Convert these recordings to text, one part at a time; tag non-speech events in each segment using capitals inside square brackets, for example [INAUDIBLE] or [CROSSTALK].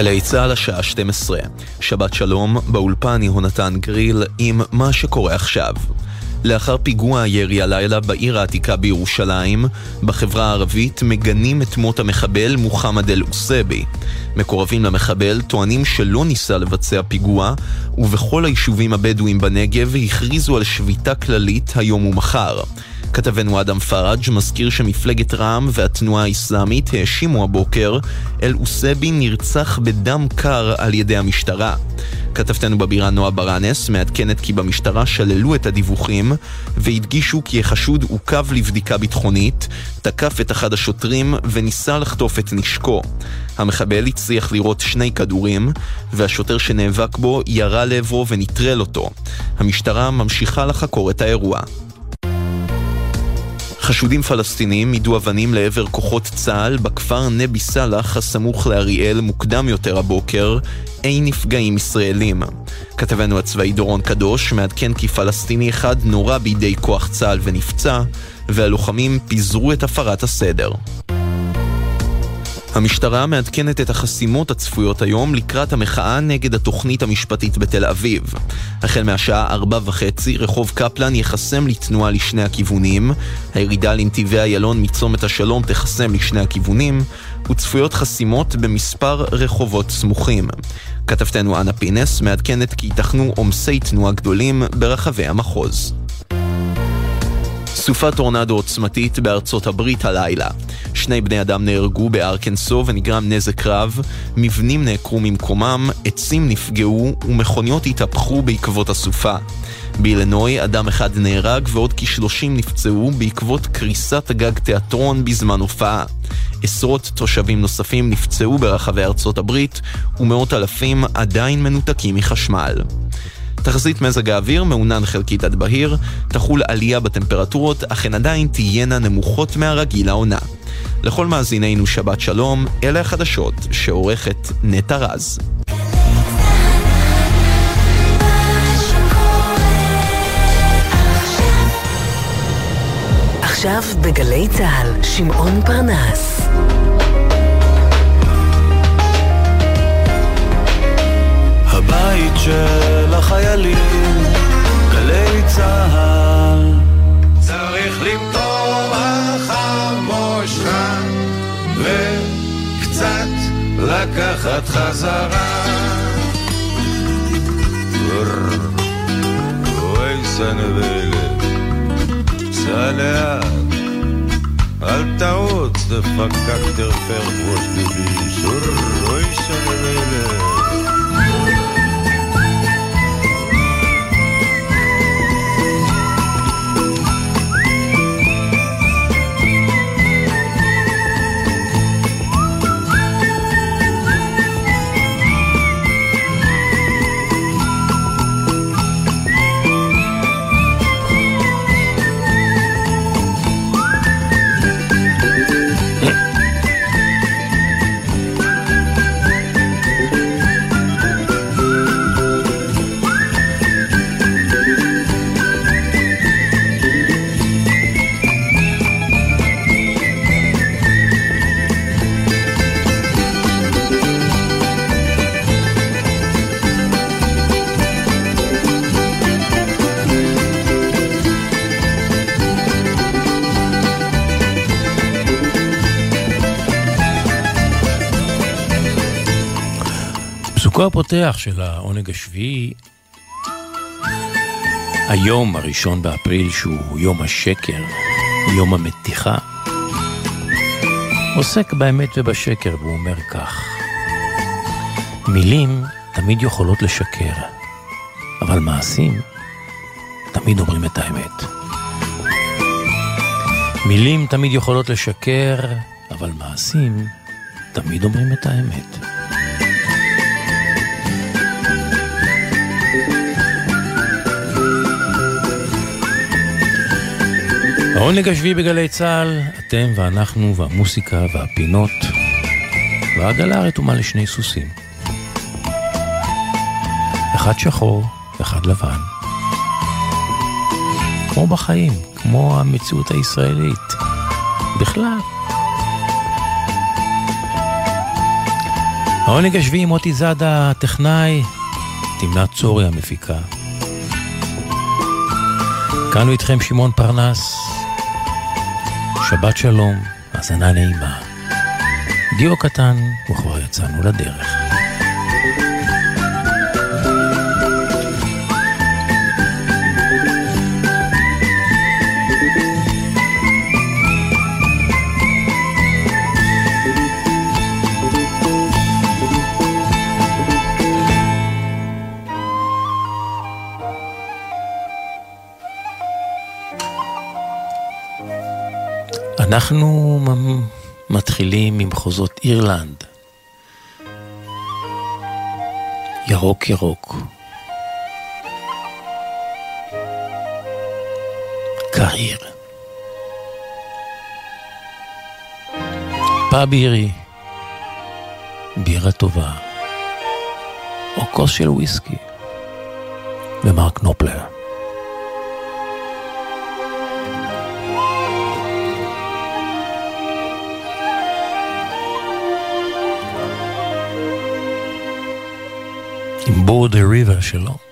גלי צה"ל השעה 12. שבת שלום, באולפן יהונתן גריל עם מה שקורה עכשיו. לאחר פיגוע הירי הלילה בעיר העתיקה בירושלים, בחברה הערבית מגנים את מות המחבל מוחמד אל-עוסבי. מקורבים למחבל טוענים שלא ניסה לבצע פיגוע, ובכל היישובים הבדואיים בנגב הכריזו על שביתה כללית היום ומחר. כתבנו אדם פראג' מזכיר שמפלגת רע"מ והתנועה האסלאמית האשימו הבוקר אל עוסבי נרצח בדם קר על ידי המשטרה. כתבתנו בבירה נועה ברנס מעדכנת כי במשטרה שללו את הדיווחים והדגישו כי החשוד עוכב לבדיקה ביטחונית, תקף את אחד השוטרים וניסה לחטוף את נשקו. המחבל הצליח לירות שני כדורים, והשוטר שנאבק בו ירה לעברו ונטרל אותו. המשטרה ממשיכה לחקור את האירוע. חשודים פלסטינים יידו אבנים לעבר כוחות צה"ל בכפר נבי סאלח הסמוך לאריאל מוקדם יותר הבוקר, אין נפגעים ישראלים. כתבנו הצבאי דורון קדוש מעדכן כי פלסטיני אחד נורה בידי כוח צה"ל ונפצע, והלוחמים פיזרו את הפרת הסדר. המשטרה מעדכנת את החסימות הצפויות היום לקראת המחאה נגד התוכנית המשפטית בתל אביב. החל מהשעה ארבע וחצי, רחוב קפלן ייחסם לתנועה לשני הכיוונים, הירידה לנתיבי איילון מצומת השלום תיחסם לשני הכיוונים, וצפויות חסימות במספר רחובות סמוכים. כתבתנו אנה פינס מעדכנת כי ייתכנו עומסי תנועה גדולים ברחבי המחוז. סופת טורנדו עוצמתית בארצות הברית הלילה. שני בני אדם נהרגו בארקנסו ונגרם נזק רב, מבנים נעקרו ממקומם, עצים נפגעו ומכוניות התהפכו בעקבות הסופה. באילנוי אדם אחד נהרג ועוד כשלושים נפצעו בעקבות קריסת גג תיאטרון בזמן הופעה. עשרות תושבים נוספים נפצעו ברחבי ארצות הברית ומאות אלפים עדיין מנותקים מחשמל. תחזית מזג האוויר מעונן חלקית עד בהיר, תחול עלייה בטמפרטורות, אך הן עדיין תהיינה נמוכות מהרגיל העונה. לכל מאזינינו שבת שלום, אלה החדשות שעורכת נטע רז. עכשיו בגלי צה"ל, שמעון פרנס. הבית של החיילים, גלי צה"ל. צריך למטור החמושה וקצת לקחת חזרה. אוי סנבלת, סע לאט, אל תרוץ, דפקק תרפר ראש גבי, אוי סנבלת. פסוקו הפותח של העונג השביעי, היום הראשון באפריל שהוא יום השקר, יום המתיחה, עוסק באמת ובשקר והוא אומר כך: מילים תמיד יכולות לשקר, אבל מעשים תמיד אומרים את האמת. מילים תמיד יכולות לשקר, אבל מעשים תמיד אומרים את האמת. העונג השביעי בגלי צה"ל, אתם ואנחנו והמוסיקה והפינות, והעגלה רתומה לשני סוסים. אחד שחור, אחד לבן. כמו בחיים, כמו המציאות הישראלית. בכלל. העונג השביעי מוטי זאדה, הטכנאי, תמנת צורי המפיקה. כאן הוא איתכם שמעון פרנס. שבת שלום, האזנה נעימה. דיו קטן, וכבר יצאנו לדרך. אנחנו מתחילים ממחוזות אירלנד. ירוק ירוק. קהיר. פאב אירי. בירה טובה. או כוס של וויסקי. ומרק נופלר. עם בורד הריבר שלו.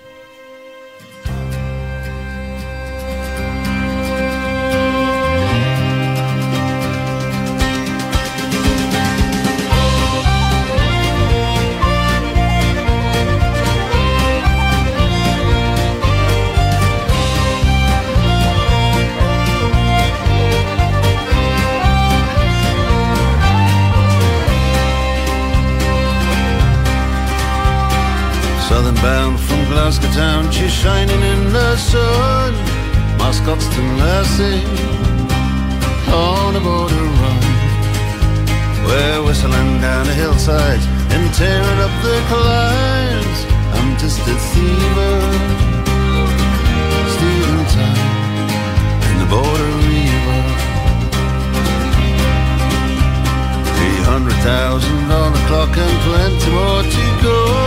Glasgow town, she's shining in the sun. My Scotstoun lassie on a border run. We're whistling down the hillsides and tearing up the climbs. I'm just a thiever, stealing time in the border river. Three hundred thousand on the clock and plenty more to go.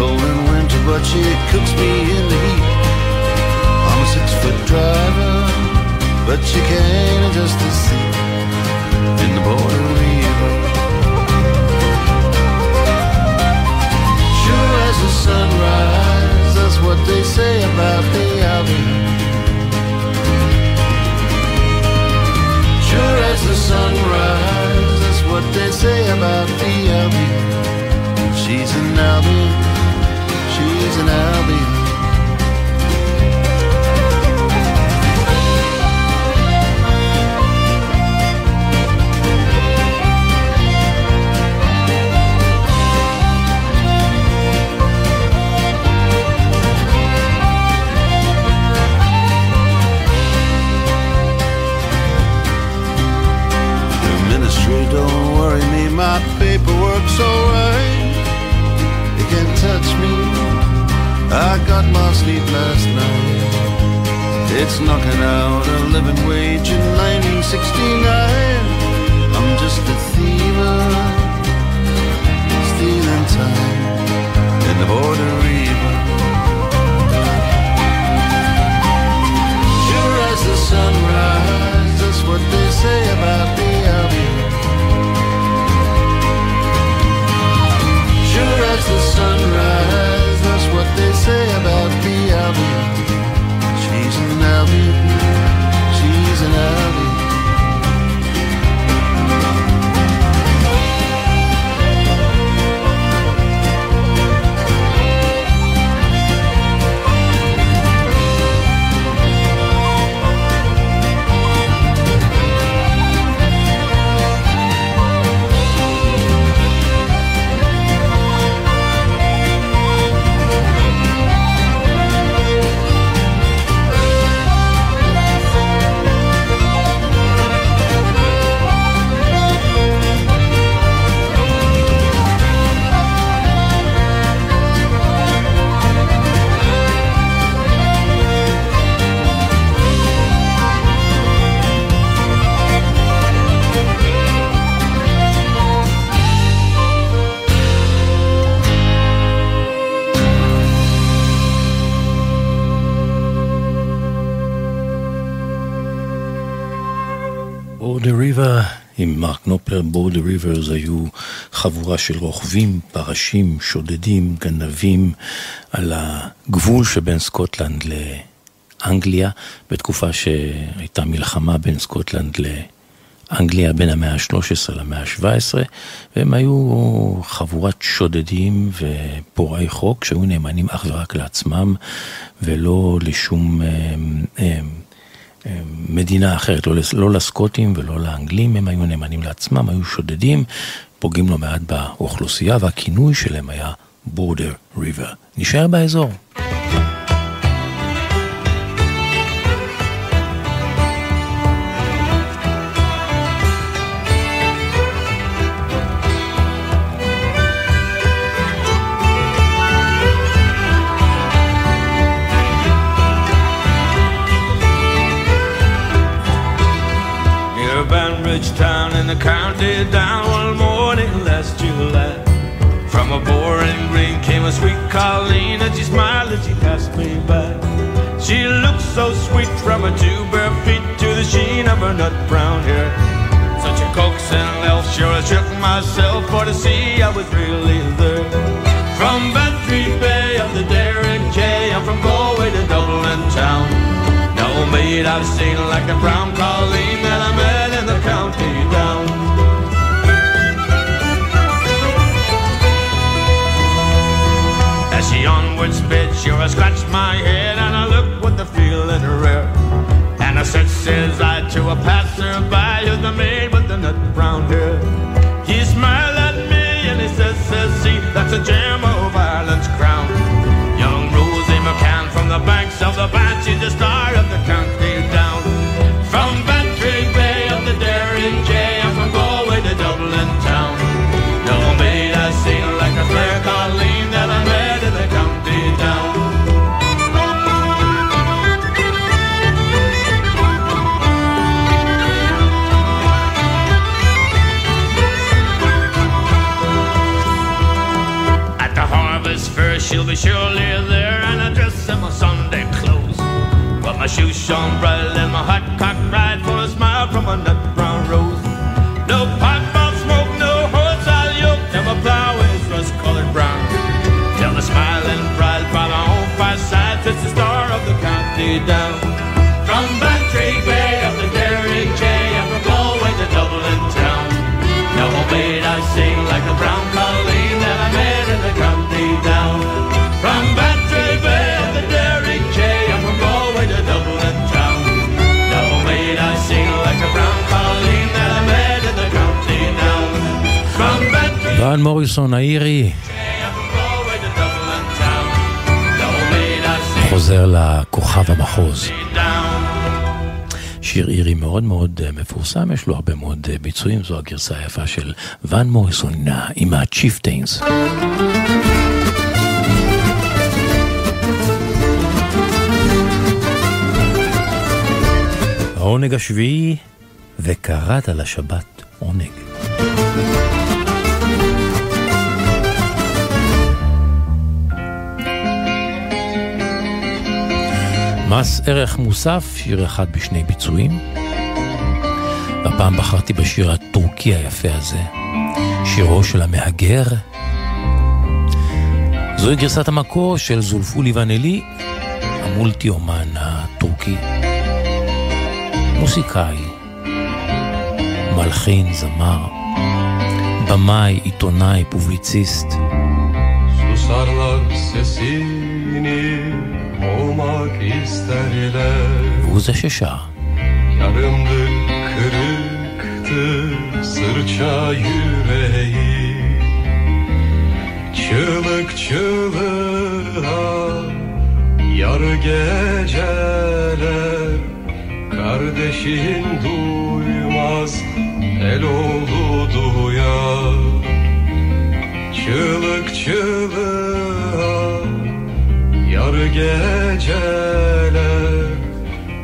Cold in winter, but she cooks me in the heat. I'm a six foot driver, but she can't adjust the seat in the border Reaver. Sure as the sunrise, that's what they say about the Albion. Sure as the sunrise, that's what they say about the Albion. She's an Albion, choose and I'll be got my sleep last night. It's knocking out a living wage in 1969. I'm just a thiever, stealing time in the border river. Sure as the sunrise, that's what they say about they say about נופלר, Border Reivers היו חבורה של רוכבים, פרשים, שודדים, גנבים על הגבול שבין סקוטלנד לאנגליה, בתקופה שהייתה מלחמה בין סקוטלנד לאנגליה בין המאה ה-13 למאה ה-17, והם היו חבורת שודדים ופורעי חוק שהיו נאמנים אך ורק לעצמם ולא לשום... הם, הם, מדינה אחרת, לא, לא לסקוטים ולא לאנגלים, הם היו נאמנים לעצמם, היו שודדים, פוגעים לא מעט באוכלוסייה, והכינוי שלהם היה בורדר ריבר. נשאר באזור. Town in the county down one morning last July. From a boring green came a sweet Colleen and she smiled as she passed me by. She looked so sweet from her two bare feet to the sheen of her nut brown hair. Such a coaxing elf, sure I shook myself for to see I was really there. From Bantry Bay of the Derrick J, I'm from Galway to Dublin town. No maid I've seen like the brown Colleen that I met onward sped, sure I scratched my head and I looked with the feeling rare. And I said, says I to a passerby who's the maid with the nut brown hair. He smiled at me and he says, says, see, that's a gem of Ireland's crown. Young Rosie McCann from the banks of the Banshee, the star surely there and I dress in my Sunday clothes. But my shoes shone bright and my hot cock ride for a smile from a ואן מוריסון האירי חוזר לכוכב המחוז. שיר אירי מאוד מאוד אה, מפורסם, יש לו הרבה מאוד אה, ביצועים, זו הגרסה היפה של ואן מוריסון עם הצ'יפטיינס. העונג השביעי, וקראת לשבת עונג. מס ערך מוסף, שיר אחד בשני ביצועים. והפעם בחרתי בשיר הטורקי היפה הזה, שירו של המהגר. זוהי גרסת המקור של זולפולי ונלי, המולטי אומן הטורקי. מוסיקאי, מלחין, זמר, במאי, עיתונאי, פובליציסט. Sesini olmak isterler Uzlaşa şa Yarındı kırıktı sırça yüreği. Çığlık çığlığa yar geceler. Kardeşin duymaz el oğlu duyar. Çığlık çığlığa yar geceler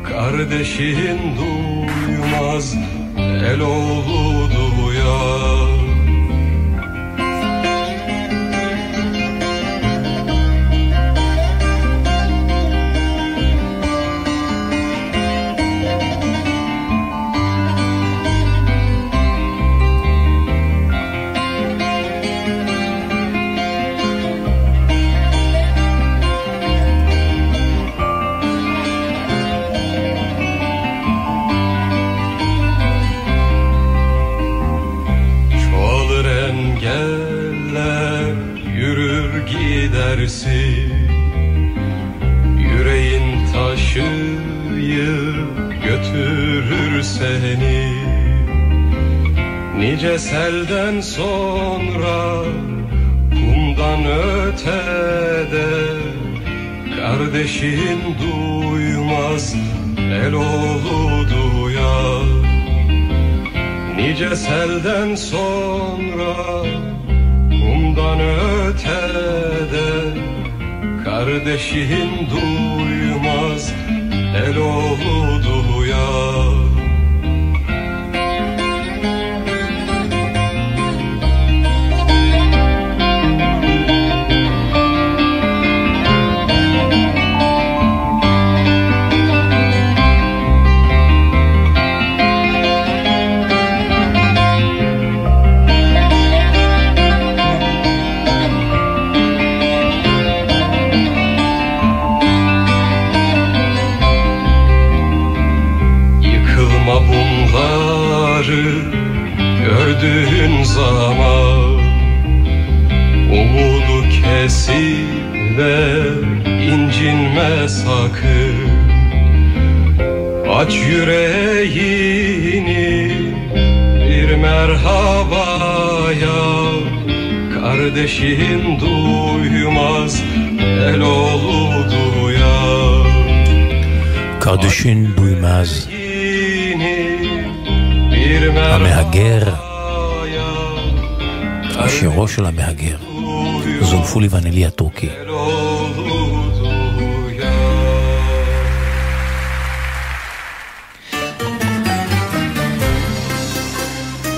Kardeşin duymaz el oğlu duyar Nice selden sonra kumdan ötede Kardeşin duymaz el oğlu duyar. Nice selden sonra kumdan ötede Kardeşin duymaz el oğlu duyar gördüğün zaman Umudu kesile incinme sakın Aç yüreğini bir merhabaya Kardeşin duymaz el oğlu duyar Kardeşin duymaz bir המהגר, שירו של המהגר, זולפולי ונלי הטורקי.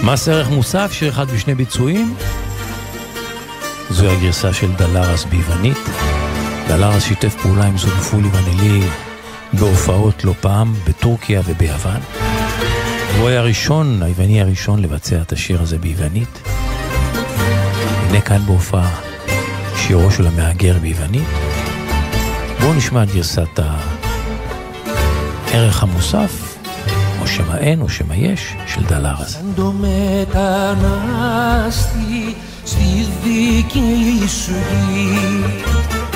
מס ערך מוסף, שיר אחד בשני ביצועים. זוהי הגרסה של דלרס ביוונית. דלרס שיתף פעולה עם זולפולי ונלי בהופעות לא פעם, בטורקיה וביוון. הוא היה הראשון, היווני הראשון לבצע את השיר הזה ביוונית. והנה כאן בהופעה שירו של המהגר ביוונית. בואו נשמע את גרסת הערך המוסף, או שמא אין או שמא יש, של דלר הזה.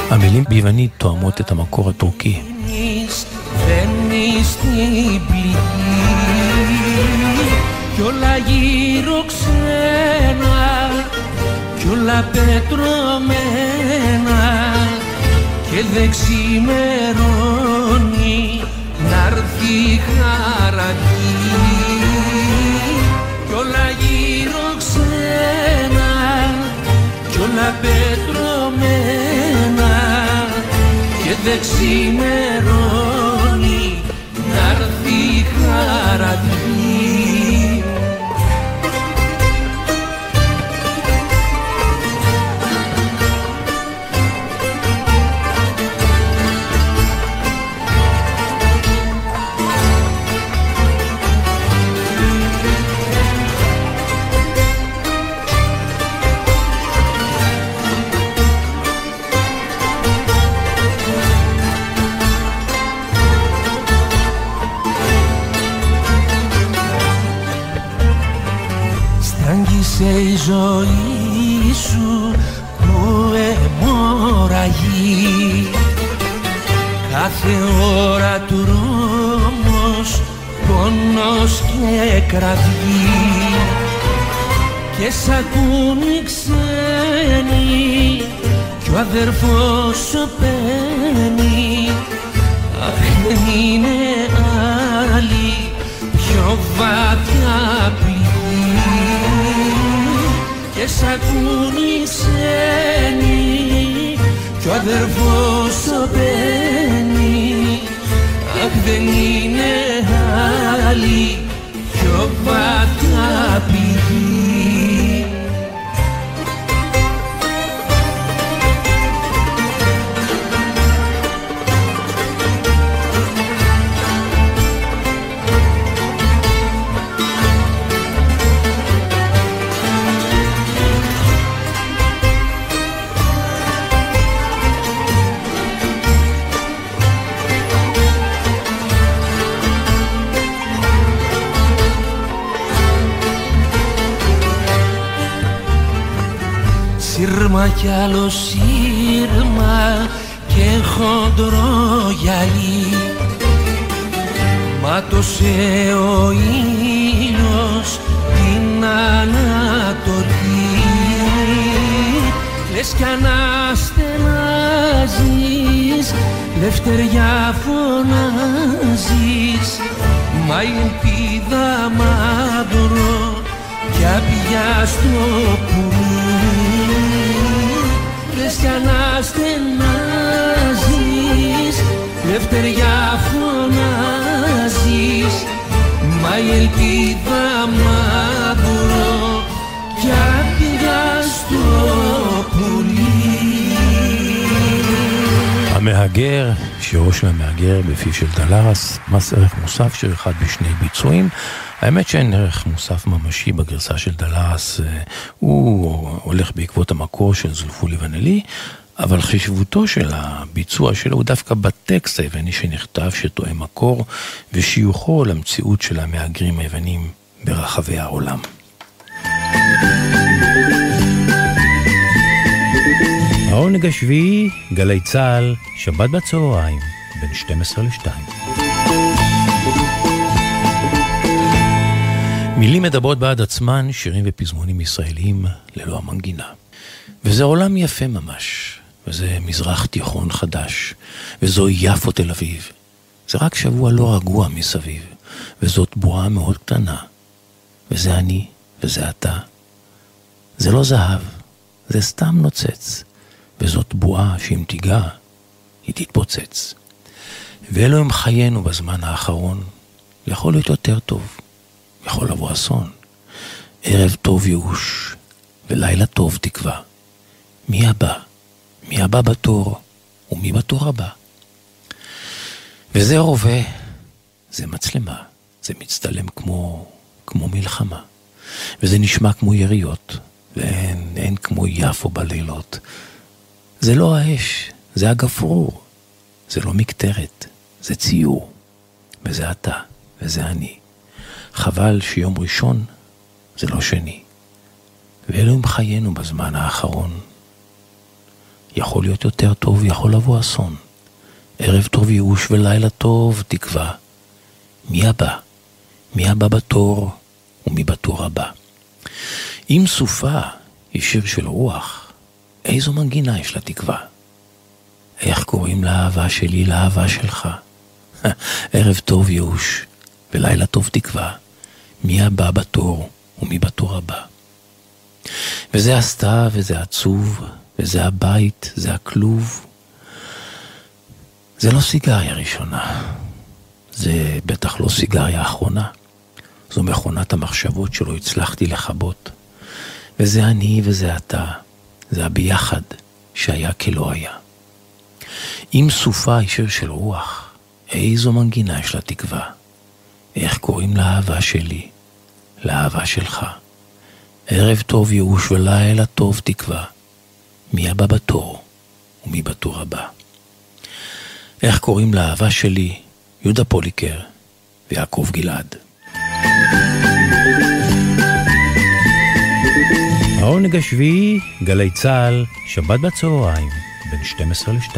המילים ביוונית תואמות את המקור הטורקי. Όλα πετρωμένα και δεν ξημερώνει να'ρθει η χαρακή. Κι όλα γύρω ξένα κι όλα πετρωμένα και δεν ξημερώνει να'ρθει η χαρακή מס ערך מוסף, שיר אחד בשני ביצועים. האמת שאין ערך מוסף ממשי בגרסה של דלרס, אה, הוא הולך בעקבות המקור של זולפולי ונלי, אבל חשיבותו של הביצוע שלו הוא דווקא בטקסט היווני שנכתב, שתואם מקור, ושיוכו למציאות של המהגרים היוונים ברחבי העולם. העונג השביעי, גלי צה"ל, שבת בצהריים, בין 12 ל-2. מילים מדברות בעד עצמן, שירים ופזמונים ישראלים ללא המנגינה. וזה עולם יפה ממש, וזה מזרח תיכון חדש, וזו יפו תל אביב. זה רק שבוע לא רגוע מסביב, וזאת בועה מאוד קטנה. וזה אני, וזה אתה. זה לא זהב, זה סתם נוצץ. וזאת בועה שאם תיגע, היא תתפוצץ. ואלו הם חיינו בזמן האחרון, יכול להיות יותר טוב, יכול לבוא אסון. ערב טוב ייאוש, ולילה טוב תקווה. מי הבא? מי הבא בתור, ומי בתור הבא? וזה רובה, זה מצלמה, זה מצטלם כמו, כמו מלחמה. וזה נשמע כמו יריות, ואין אין כמו יפו בלילות. זה לא האש, זה הגפרור. זה לא מקטרת, זה ציור. וזה אתה, וזה אני. חבל שיום ראשון זה לא שני. ואלו הם חיינו בזמן האחרון. יכול להיות יותר טוב, יכול לבוא אסון. ערב טוב ייאוש ולילה טוב תקווה. מי הבא? מי הבא בתור ומי בתור הבא? אם סופה היא שיר של רוח, איזו מנגינה יש לתקווה? איך קוראים לאהבה שלי לאהבה שלך? [LAUGHS] ערב טוב ייאוש ולילה טוב תקווה. מי הבא בתור ומי בתור הבא? וזה הסתיו וזה עצוב, וזה הבית, זה הכלוב. זה לא סיגריה ראשונה, זה בטח לא סיגריה אחרונה. זו מכונת המחשבות שלא הצלחתי לכבות. וזה אני וזה אתה, זה הביחד שהיה כלא היה. אם סופה היא שיר של רוח, איזו מנגינה יש לתקווה. איך קוראים לאהבה שלי, לאהבה שלך. ערב טוב ייאוש ולילה טוב תקווה. מי הבא בתור ומי בתור הבא. איך קוראים לאהבה שלי, יהודה פוליקר ויעקב גלעד. העונג השביעי, גלי צה"ל, שבת בצהריים, בין 12 ל-2.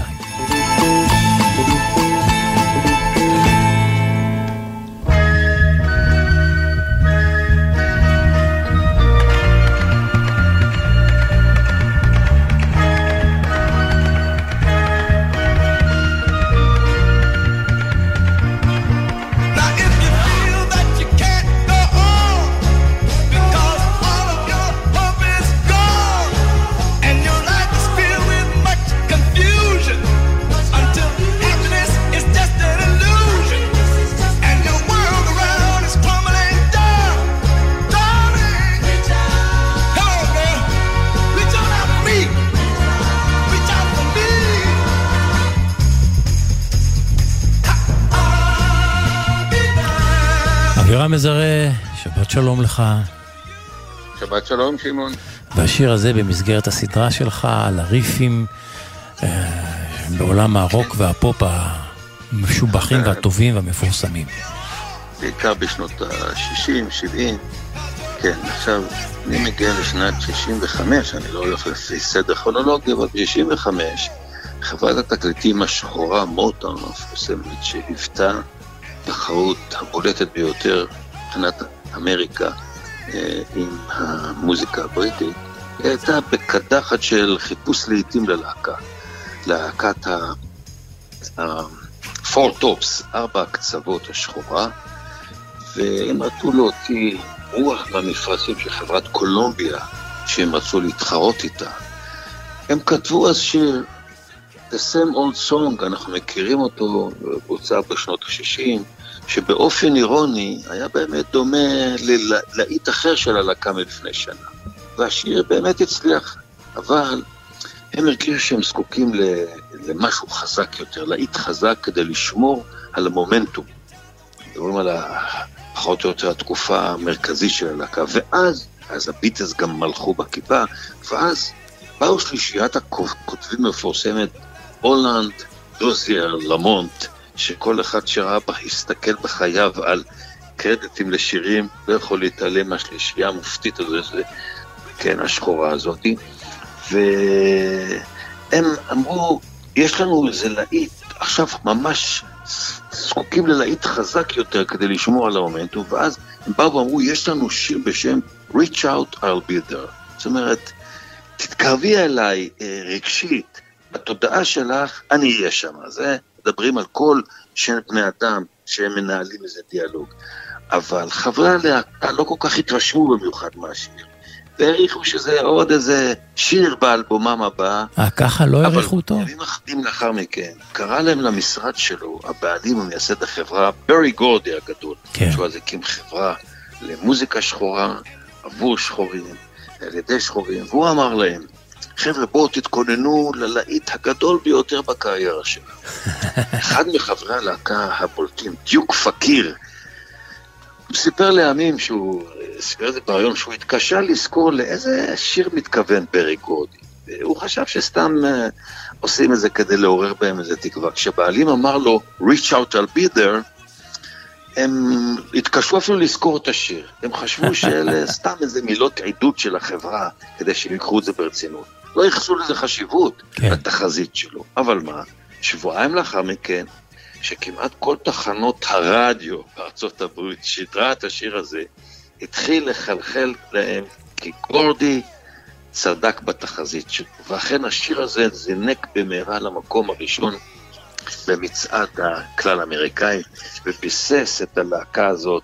אבירם מזרה, שבת שלום לך. שבת שלום, שמעון. והשיר הזה במסגרת הסדרה שלך על הריפים אה, בעולם הרוק והפופ המשובחים והטובים והמפורסמים. בעיקר בשנות ה-60, 70. כן, עכשיו, אני מגיע לשנת 65, אני לא הולך לפי סדר כרונולוגי, אבל ב-65, חברת התקליטים השחורה מוטון המפורסמת שהיוותה התחרות הבולטת ביותר מבחינת אמריקה אה, עם המוזיקה הבריטית, היא הייתה בקדחת של חיפוש לעיתים ללהקה. להקת ה... פור טופס, ארבע הקצוות השחורה, והם רצו להוציא רוח מהמפרשים של חברת קולומביה, שהם רצו להתחרות איתה. הם כתבו אז שיר, The Same Old Song, אנחנו מכירים אותו, בוצע בשנות ה-60, שבאופן אירוני היה באמת דומה ללהיט אחר של הלהקה מלפני שנה. והשיר באמת הצליח, אבל הם הרגישו שהם זקוקים למשהו חזק יותר, להיט חזק כדי לשמור על המומנטום. מדברים על פחות או יותר התקופה המרכזית של הלהקה, ואז, אז הביטלס גם מלכו בכיפה, ואז באו שלישיית הכותבים המפורסמת, הולנד, דוזייר, למונט, שכל אחד שראה בה הסתכל בחייו על קרדיטים לשירים, לא יכול להתעלם מהשלישייה המופתית הזאת, כן, השחורה הזאתי. והם אמרו, יש לנו איזה להיט, עכשיו ממש זקוקים ללהיט חזק יותר כדי לשמור על המומנטום, ואז הם באו ואמרו, יש לנו שיר בשם Reach Out, I'll be there. זאת אומרת, תתקרבי אליי אה, רגשית, בתודעה שלך, אני אהיה שם. זה מדברים על כל שם בני אדם שהם מנהלים איזה דיאלוג. אבל חברי הלהקה לא כל כך התרשמו במיוחד מהשיר. והעריכו שזה עוד איזה שיר באלבומם הבא. אה, ככה לא העריכו אותו? אבל ימים אחדים לאחר מכן, קרא להם למשרד שלו, הבעלים ומייסד החברה, ברי גורדי הגדול, כן. שהוא אז הקים חברה למוזיקה שחורה, עבור שחורים, על ידי שחורים, והוא אמר להם, חבר'ה, בואו תתכוננו ללהיט הגדול ביותר בקריירה שלנו. [LAUGHS] אחד מחברי הלהקה הבולטים, דיוק פקיר, הוא סיפר לימים שהוא, סיפר את זה בריאיון, שהוא התקשה לזכור לאיזה שיר מתכוון ברי גורדי. הוא חשב שסתם uh, עושים את זה כדי לעורר בהם איזה תקווה. כשבעלים אמר לו, reach out, I'll be there, הם התקשו אפילו לזכור את השיר. הם חשבו [LAUGHS] שאלה סתם איזה מילות עידוד של החברה, כדי שהם ייקחו את זה ברצינות. לא ייחסו לזה חשיבות, כן. לתחזית שלו. אבל מה, שבועיים לאחר מכן, שכמעט כל תחנות הרדיו בארצות הברית שידרה את השיר הזה, התחיל לחלחל להם כי גורדי צדק בתחזית שלו. ואכן השיר הזה זינק במהרה למקום הראשון במצעד הכלל האמריקאי, וביסס את הלהקה הזאת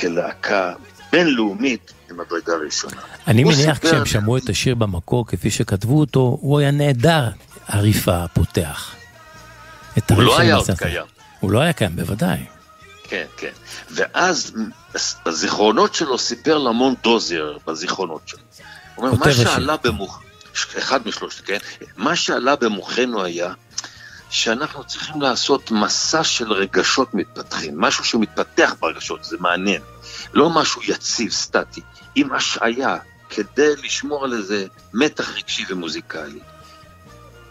כלהקה בינלאומית ממדרגה ראשונה. אני מניח סיפר- כשהם שמעו את השיר במקור כפי שכתבו אותו, הוא היה נהדר, הריף הפותח. הוא לא היה עוד. קיים. הוא לא היה קיים, בוודאי. כן, כן. ואז בזיכרונות שלו סיפר למון דוזייר, בזיכרונות שלו. הוא אומר, מה. שעלה במוח... אחד משלושת, כן? מה שעלה במוחנו היה שאנחנו צריכים לעשות מסע של רגשות מתפתחים, משהו שמתפתח ברגשות, זה מעניין. לא משהו יציב, סטטי, עם השעיה, כדי לשמור על איזה מתח רגשי ומוזיקלי.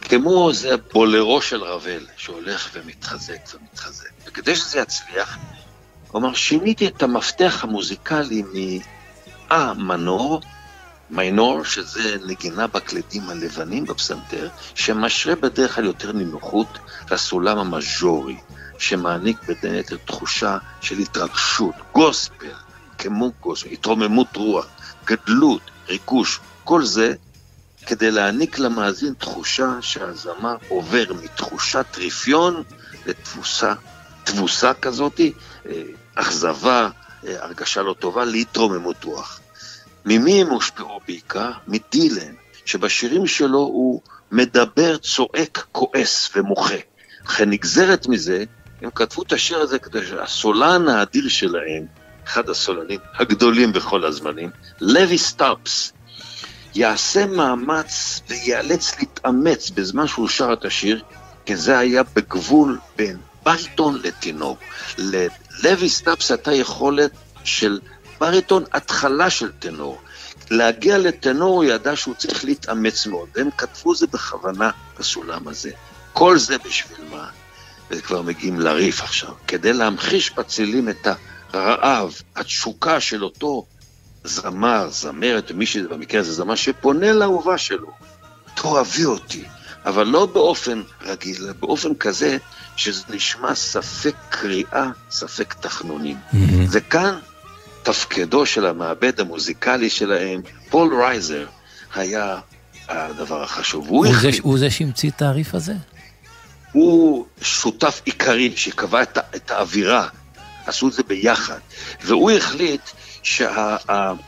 כמו איזה בולרו של רבל, שהולך ומתחזק ומתחזק. וכדי שזה יצליח, אמר, שיניתי את המפתח המוזיקלי מאה מנור, מיינור, שזה נגינה בקלדים הלבנים בפסנתר, שמשרה בדרך כלל יותר נינוחות לסולם המז'ורי, שמעניק בין היתר תחושה של התרגשות, גוספל, כמו גוספל, התרוממות רוח, גדלות, ריגוש, כל זה כדי להעניק למאזין תחושה שהזמר עובר מתחושת רפיון לתבוסה, תבוסה כזאתי, אה, אכזבה, אה, הרגשה לא טובה, להתרוממות רוח. ממי הם הושפעו בעיקר? מדילן, שבשירים שלו הוא מדבר, צועק, כועס ומוחה. כנגזרת מזה, הם כתבו את השיר הזה כדי שהסולן האדיר שלהם, אחד הסולנים הגדולים בכל הזמנים, לוי סטארפס, יעשה מאמץ וייאלץ להתאמץ בזמן שהוא שר את השיר, כי זה היה בגבול בין בריטון לטנור. ללוי סטאבס הייתה יכולת של בריטון התחלה של טנור. להגיע לטנור הוא ידע שהוא צריך להתאמץ מאוד, והם כתבו זה בכוונה בסולם הזה. כל זה בשביל מה? וכבר מגיעים לריף עכשיו. כדי להמחיש בצלילים את הרעב, התשוקה של אותו זמר, זמרת, מי שזה במקרה הזה זמר, שפונה לאהובה שלו. תאהבי אותי, אבל לא באופן רגיל, אלא באופן כזה שזה נשמע ספק קריאה, ספק תחנונים. וכאן תפקידו של המעבד המוזיקלי שלהם, פול רייזר, היה הדבר החשוב. הוא הוא זה, הוא זה שהמציא את התעריף הזה? הוא שותף עיקרי שקבע את, את האווירה, עשו את זה ביחד, והוא החליט שהפתיח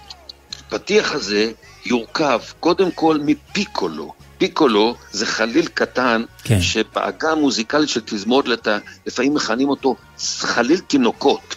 הזה יורכב קודם כל מפיקולו. פיקולו זה חליל קטן, כן. שבעגה המוזיקלית של תזמורת לת- לפעמים מכנים אותו חליל תינוקות,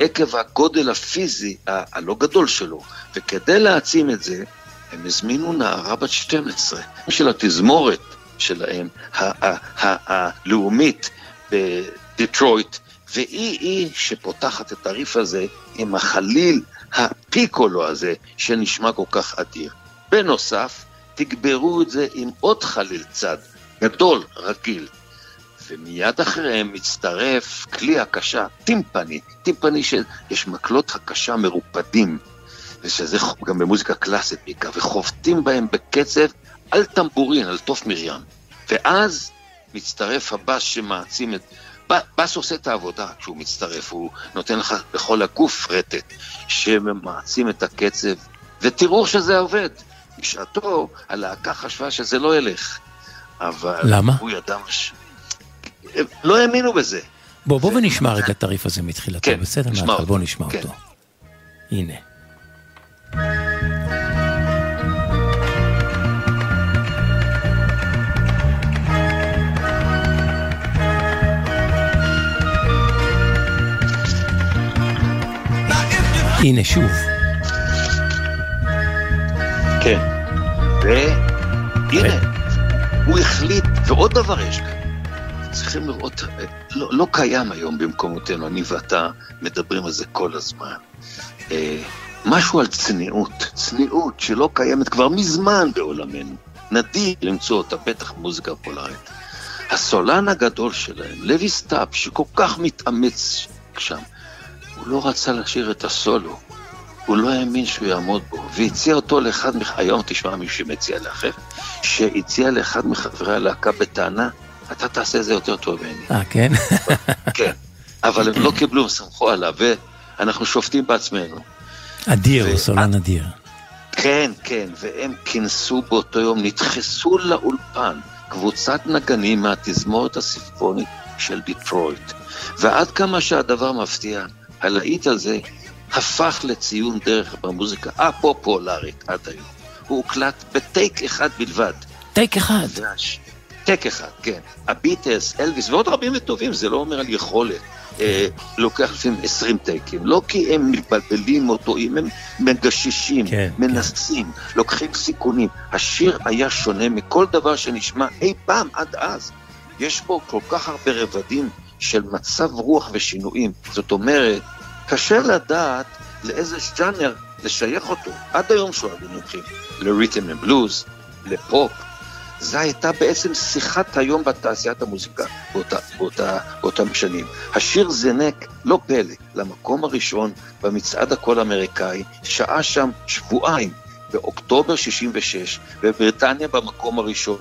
עקב הגודל הפיזי ה- הלא גדול שלו, וכדי להעצים את זה, הם הזמינו נערה בת 12 של התזמורת שלהם, ה- ה- ה- הלאומית בדיטרויט, והיא היא שפותחת את הריף הזה עם החליל הפיקולו הזה, שנשמע כל כך אדיר. בנוסף, תגברו את זה עם עוד חליל צד, גדול, רגיל. ומיד אחריהם מצטרף כלי הקשה, טימפני, טימפני שיש מקלות הקשה מרופדים, ושזה גם במוזיקה קלאסית בעיקר, וחובטים בהם בקצב על טמבורין, על תוף מרים. ואז מצטרף הבאס שמעצים את... בס עושה את העבודה כשהוא מצטרף, הוא נותן לך לכל הגוף רטט שמעצים את הקצב, ותראו שזה עובד. בשעתו הלהקה חשבה שזה לא ילך, אבל למה? הוא ידע מש... הם לא האמינו בזה. בוא, בוא ונשמע רגע את הריף הזה מתחילתו, כן, בסדר? נשמע אותו. בוא נשמע כן. אותו. הנה. הנה שוב. כן. והנה, הוא החליט, ועוד דבר יש כאן. צריכים לראות, לא, לא קיים היום במקומותינו, אני ואתה מדברים על זה כל הזמן. אה, משהו על צניעות, צניעות שלא קיימת כבר מזמן בעולמנו. נדיר למצוא אותה, בטח מוזיקה פופולרית. הסולן הגדול שלהם, לוי סטאבס, שכל כך מתאמץ שם, הוא לא רצה לשיר את הסולו. הוא לא האמין שהוא יעמוד בו, והציע אותו לאחד, מח... היום תשמע מי שמציע לאחר, שהציע לאחד מחברי הלהקה בטענה, אתה תעשה את זה יותר טוב ממני. אה, כן? [LAUGHS] כן. אבל הם לא קיבלו, הם סמכו עליו, ואנחנו שופטים בעצמנו. אדיר, ו- סולן אדיר. כן, כן, והם כינסו באותו יום, נדחסו לאולפן קבוצת נגנים מהתזמורת הסימפונית של דיטרויט. ועד כמה שהדבר מפתיע, הלהיט הזה הפך לציון דרך במוזיקה הפופולרית עד היום. הוא הוקלט בטייק אחד בלבד. טייק אחד. והש... טייק אחד, כן. הביטלס, אלוויס ועוד רבים וטובים, זה לא אומר על יכולת. אה, לוקח לפעמים 20 טייקים, לא כי הם מתבלבלים או טועים, הם מגששים, כן, מנסים, לוקחים סיכונים. השיר היה שונה מכל דבר שנשמע אי פעם עד אז. יש בו כל כך הרבה רבדים של מצב רוח ושינויים. זאת אומרת, קשה לדעת לאיזה ז'אנר לשייך אותו. עד היום שואלים מומחים, לריתם ובלוז, לפופ. זו הייתה בעצם שיחת היום בתעשיית המוזיקה באותה, באותה, באותם שנים. השיר זנק, לא פלא, למקום הראשון במצעד הקול האמריקאי, שעה שם שבועיים, באוקטובר 66, בבריטניה במקום הראשון.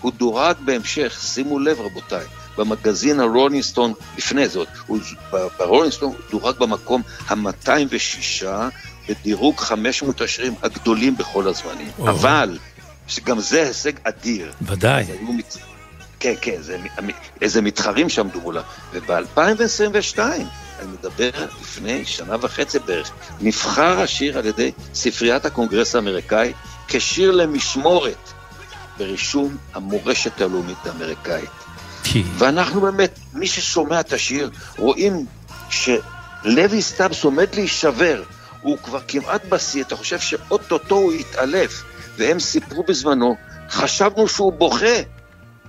הוא דורג בהמשך, שימו לב רבותיי, במגזין הרולינג סטון, לפני זאת, ברולינג סטון הוא דורג במקום ה-206 בדירוג 500 השירים הגדולים בכל הזמנים. או. אבל, שגם זה הישג אדיר. ודאי. מת... כן, כן, זה, איזה מתחרים שעמדו מולה. וב-2022, אני מדבר לפני שנה וחצי בערך, נבחר השיר על ידי ספריית הקונגרס האמריקאי כשיר למשמורת ברישום המורשת הלאומית האמריקאית. כי... ואנחנו באמת, מי ששומע את השיר, רואים שלוי סטאבס עומד להישבר, הוא כבר כמעט בשיא, אתה חושב שאו-טו-טו הוא יתעלף, והם סיפרו בזמנו, חשבנו שהוא בוכה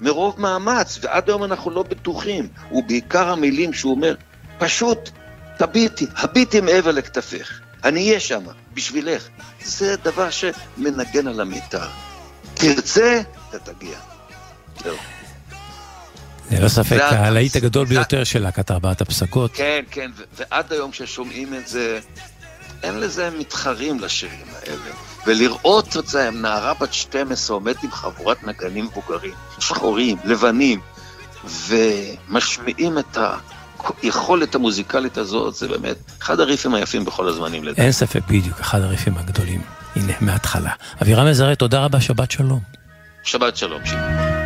מרוב מאמץ, ועד היום אנחנו לא בטוחים, ובעיקר המילים שהוא אומר, פשוט תביטי, הביטי מעבר לכתפך, אני אהיה שם, בשבילך. זה דבר שמנגן על המיתר. תרצה, אתה תגיע. זהו. ללא ספק, הלהיט הגדול ביותר של להקת ארבעת הפסקות. כן, כן, ועד היום כששומעים את זה, אין לזה מתחרים לשירים האלה. ולראות את זה, נערה בת 12 עומדת עם חבורת נגנים מבוגרים, שחורים, לבנים, ומשמיעים את היכולת המוזיקלית הזאת, זה באמת אחד הריפים היפים בכל הזמנים לדעתי. אין ספק, בדיוק, אחד הריפים הגדולים. הנה, מההתחלה. אבירם מזרה, תודה רבה, שבת שלום. שבת שלום, שיט.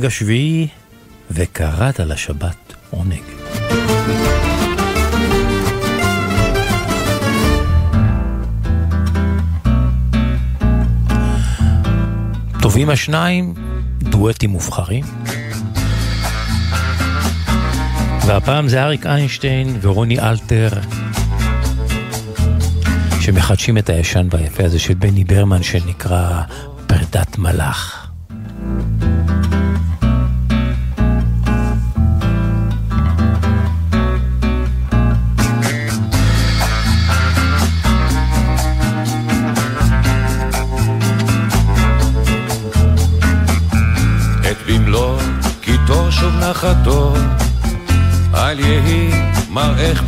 העונג השביעי, וקראת לשבת עונג. טובים השניים, דואטים מובחרים. והפעם זה אריק איינשטיין ורוני אלתר, שמחדשים את הישן והיפה הזה של בני ברמן שנקרא פרדת מלאך.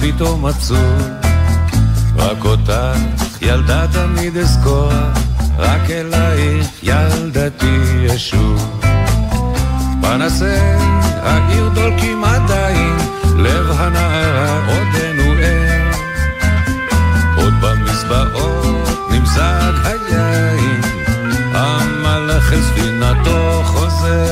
פתאום עצוב. רק אותך, ילדה תמיד אזכור, רק אלייך ילדתי ישוב. פנסי העיר דולקים עדיין, לב הנערה עודנו ער. עוד במזבעות נמזג היין, המלאך אל ספינתו חוזר.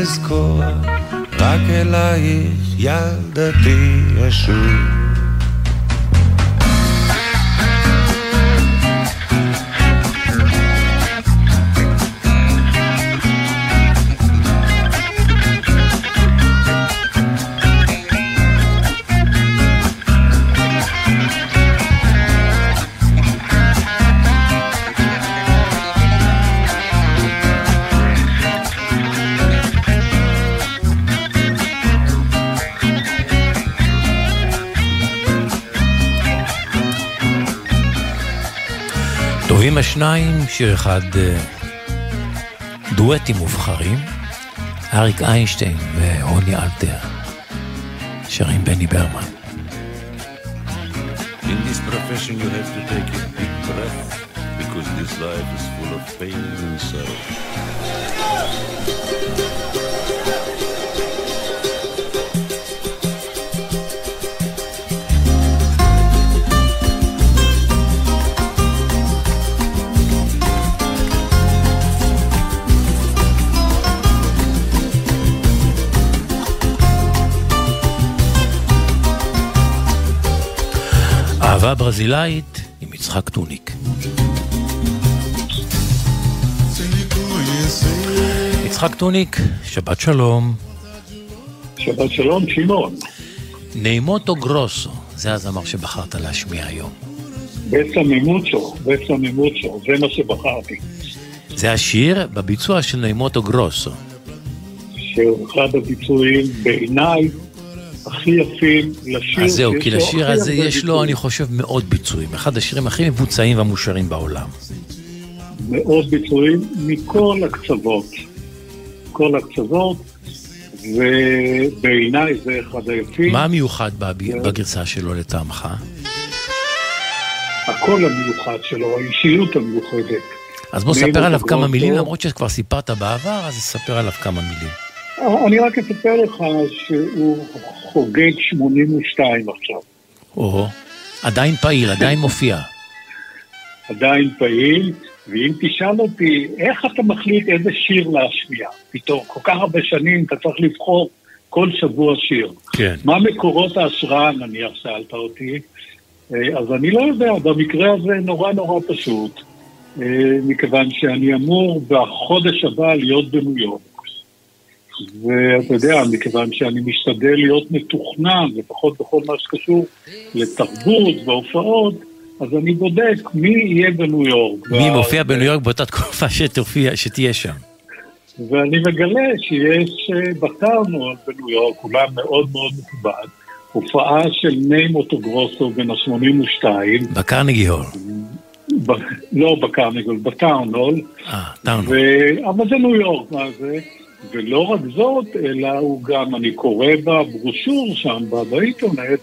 אזכור, רק אלייך ילדתי אשוב. השניים, שיר אחד אה, דואטים מובחרים, אריק איינשטיין ורוני אלתר, שרים בני ברמן. In this profession you have to take a big breath because this life is full of pain and sorrow. ברזילאית עם יצחק טוניק. יצחק טוניק, שבת שלום. שבת שלום, שמעון. נעימוטו גרוסו, זה הזמר שבחרת להשמיע היום. בסה ממוצ'ו, בסה ממוצ'ו, זה מה שבחרתי. זה השיר בביצוע של נעימוטו גרוסו. שהוא אחד הביצועים בעיניי הכי יפים לשיר. אז זהו, כי לשיר הזה יש לו. אני חושב, מאות ביצועים. אחד השירים הכי מבוצעים והמושרים בעולם. מאות ביצועים מכל הקצוות. כל הקצוות, ובעיניי זה אחד היפים. מה המיוחד בגרסה שלו לטעמך? הקול המיוחד שלו, האישיות המיוחדת. אז בוא ספר עליו כמה. מילים, למרות שכבר סיפרת בעבר, אז ספר עליו כמה מילים. אני רק אספר לך שהוא חוגג 82 עכשיו. או, עדיין פעיל, עדיין מופיע. עדיין פעיל, ואם תשאל אותי, איך אתה מחליט איזה שיר להשמיע? פתאום, כל כך הרבה שנים אתה צריך לבחור כל שבוע שיר. כן. מה מקורות ההשראה, נניח, שאלת אותי? אה, אז אני לא יודע, במקרה הזה נורא נורא פשוט, אה, מכיוון שאני אמור בחודש הבא להיות בניו יורק. ואתה יודע, מכיוון שאני משתדל להיות מתוכנן, לפחות בכל מה שקשור לתרבות והופעות, אז אני בודק מי יהיה בניו יורק. מי וה- מופיע בניו יורק באותה תקופה שתופיע- שתהיה שם? ואני מגלה שיש אה, בטארנול בניו יורק, אולם מאוד מאוד מכובד, הופעה של ניי מוטוגרוסו בן ה-82, בקרנגי הול. ב... לא בקרניגול, בטארנול, אה, טארנו. ו... אבל זה ניו יורק, מה זה? ולא רק זאת, אלא הוא גם, אני קורא בברושור שם, באינטרנט,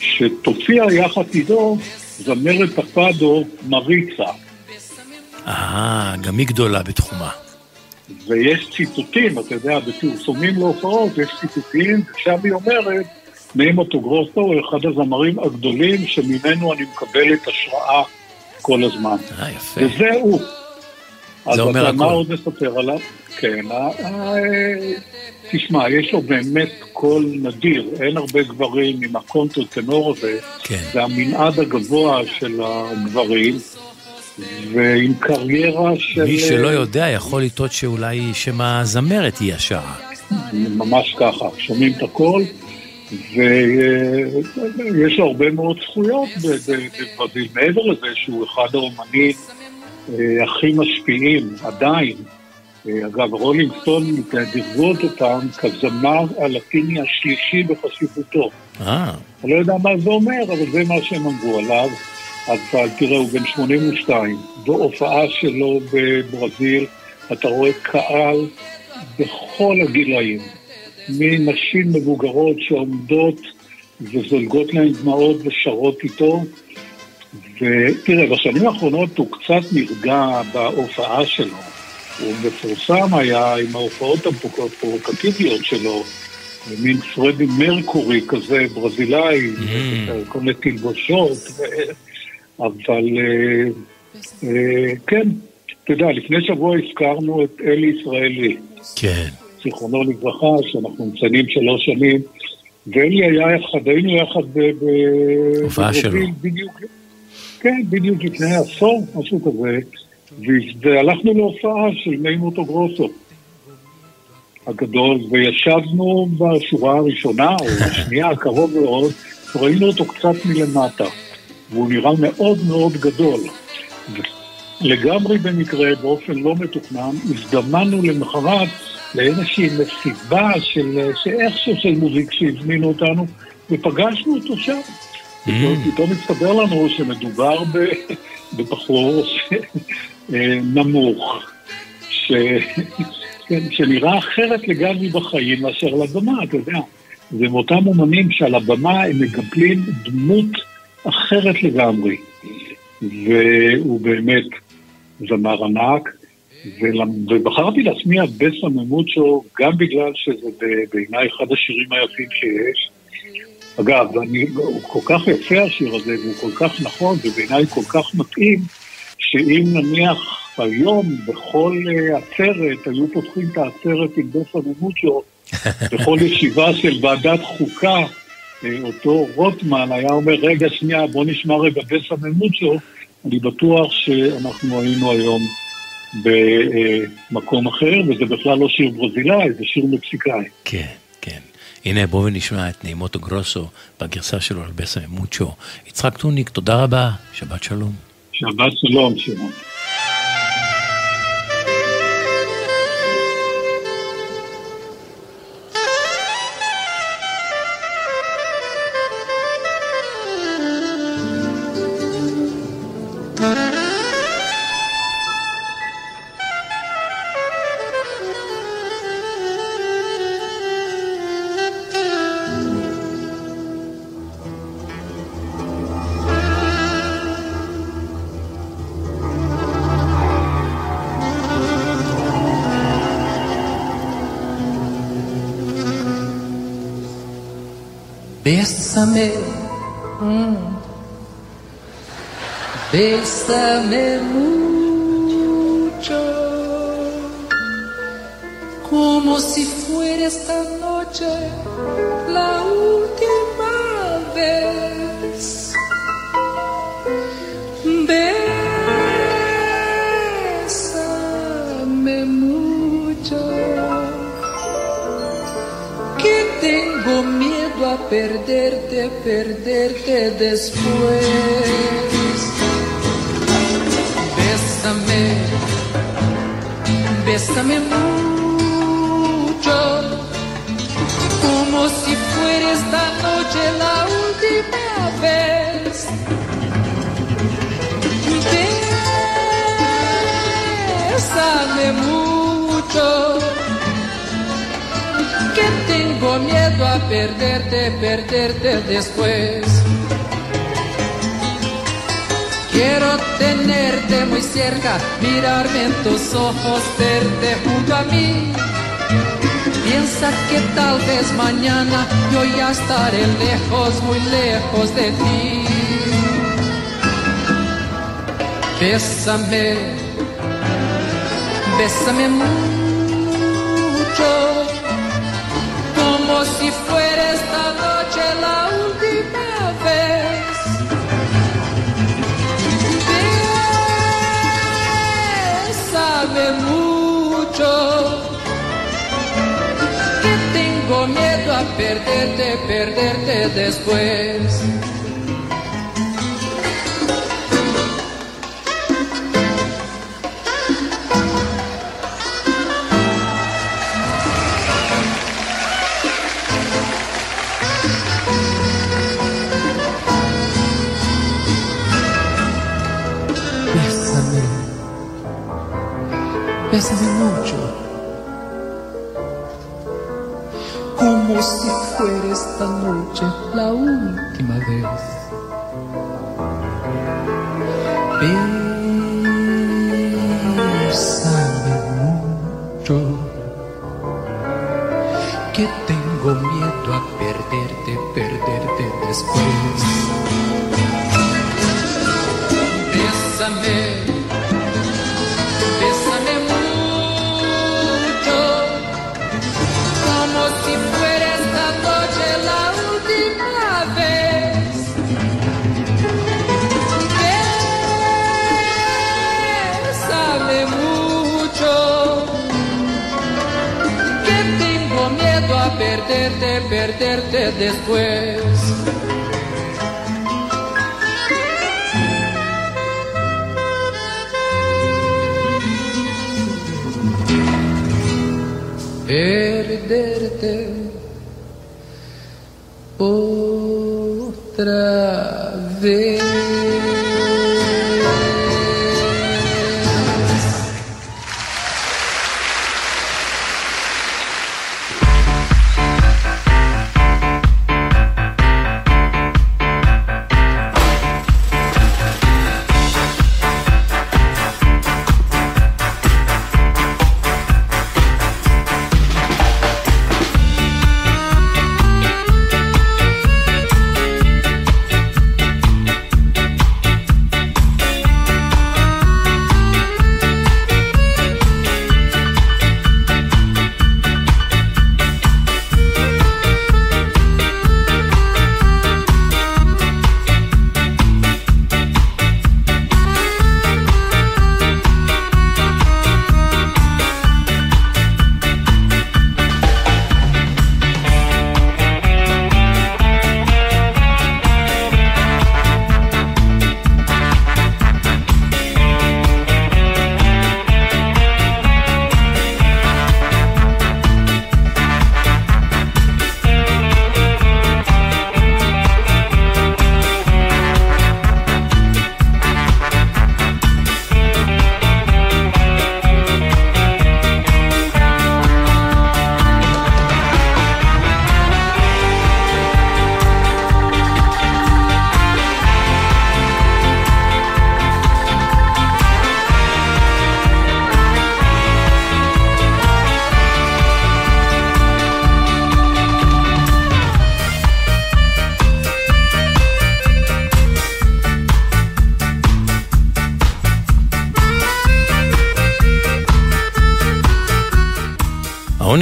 שתופיע יחד איתו זמרת הפאדו מריצה. אה, גם היא גדולה בתחומה. ויש ציטוטים, אתה יודע, בפרסומים להופעות יש ציטוטים, ושם היא אומרת, נעים אוטוגרוסו הוא אחד הזמרים הגדולים שממנו אני מקבלת השראה כל הזמן. אה, יפה. וזה הוא. אז אומר אתה, מה. עוד נספר עליו? כן, ה- ה- תשמע, יש לו באמת קול נדיר, אין הרבה גברים עם הקונטר טנור הזה, כן. זה המנעד הגבוה של הגברים, ועם קריירה של... מי שלא יודע יכול לטעות שאולי שם הזמרת היא ששרה. ממש ככה, שומעים את הכל, ויש לו הרבה מאוד זכויות בברזיל. מעבר לזה שהוא אחד האומנים אה, הכי משפיעים, עדיין. אה, אגב, רולינג סטון דירגו אותם כזמר הלטיני השלישי בחשיבותו. אה, אני לא יודע מה זה אומר, אבל זה מה שהם אמרו עליו. אז אה, תראה, הוא בן 82. בהופעה שלו בברזיל, אתה רואה קהל בכל הגילאים. מנשים מבוגרות שעומדות וזולגות להן דמעות ושרות איתו. ותראה, בשנים האחרונות הוא קצת נרגע בהופעה שלו. הוא מפורסם היה עם ההופעות הפרובוקטיביות שלו, מין פרדי מרקורי כזה, ברזילאי, כל מיני תלבושות, ו- אבל אה, אה, כן, אתה יודע, לפני שבוע הזכרנו את אלי ישראלי, כן. זיכרונו לברכה, שאנחנו מציינים שלוש שנים, ואלי היה יחד, היינו יחד ב... הופעה שלו. בדיוק, כן, בדיוק לפני עשור, משהו כזה, והלכנו להופעה של מי מוטוגרוסו. הגדול, וישבנו בשורה הראשונה, או השנייה, קרוב מאוד, וראינו אותו קצת מלמטה, והוא נראה מאוד מאוד גדול. לגמרי במקרה, באופן לא מתוכנן, הזדמנו למחרת לאיזושהי מסיבה של, שאיכשהו של מוזיק שהזמינו אותנו, ופגשנו אותו שם. פתאום הסתבר לנו שמדובר בבחור אה, נמוך, ש... כן, שנראה אחרת לגמרי בחיים מאשר על הבמה, אתה יודע. זה מאותם אומנים שעל הבמה הם מקבלים דמות אחרת לגמרי. והוא באמת זמר ענק, ובחרתי להשמיע בסממות שלו גם בגלל שזה בעיניי אחד השירים היפים שיש. אגב, אני, הוא כל כך יפה השיר הזה, והוא כל כך נכון, ובעיניי כל כך מתאים, שאם נניח היום בכל אה, עצרת, היו פותחים את העצרת עם בסה ממוצ'ו, [LAUGHS] בכל ישיבה של ועדת חוקה, אה, אותו רוטמן היה אומר, רגע, שנייה, בוא נשמע רגע בסה ממוצ'ו, אני בטוח שאנחנו היינו היום במקום אחר, וזה בכלל לא שיר ברזילאי, זה שיר מקסיקאי. כן. הנה בואו נשמע את נעימוטו גרוסו בגרסה שלו על בסה ממוצ'ו. יצחק טוניק, תודה רבה, שבת שלום. שבת שלום, שמעון. Bésame, mm, mucho, como si fuera esta noche la última perderte, perderte después. Bésame, bésame mucho, como si fuera esta noche la última vez. Bésame mucho tengo miedo a perderte, perderte después. Quiero tenerte muy cerca, mirarme en tus ojos, verte junto a mí. Piensa que tal vez mañana yo ya estaré lejos, muy lejos de ti. Bésame, bésame mucho si fuera esta noche la última vez. Bésame mucho, que tengo miedo a perderte, perderte después. Perderte, perderte después. Perderte otra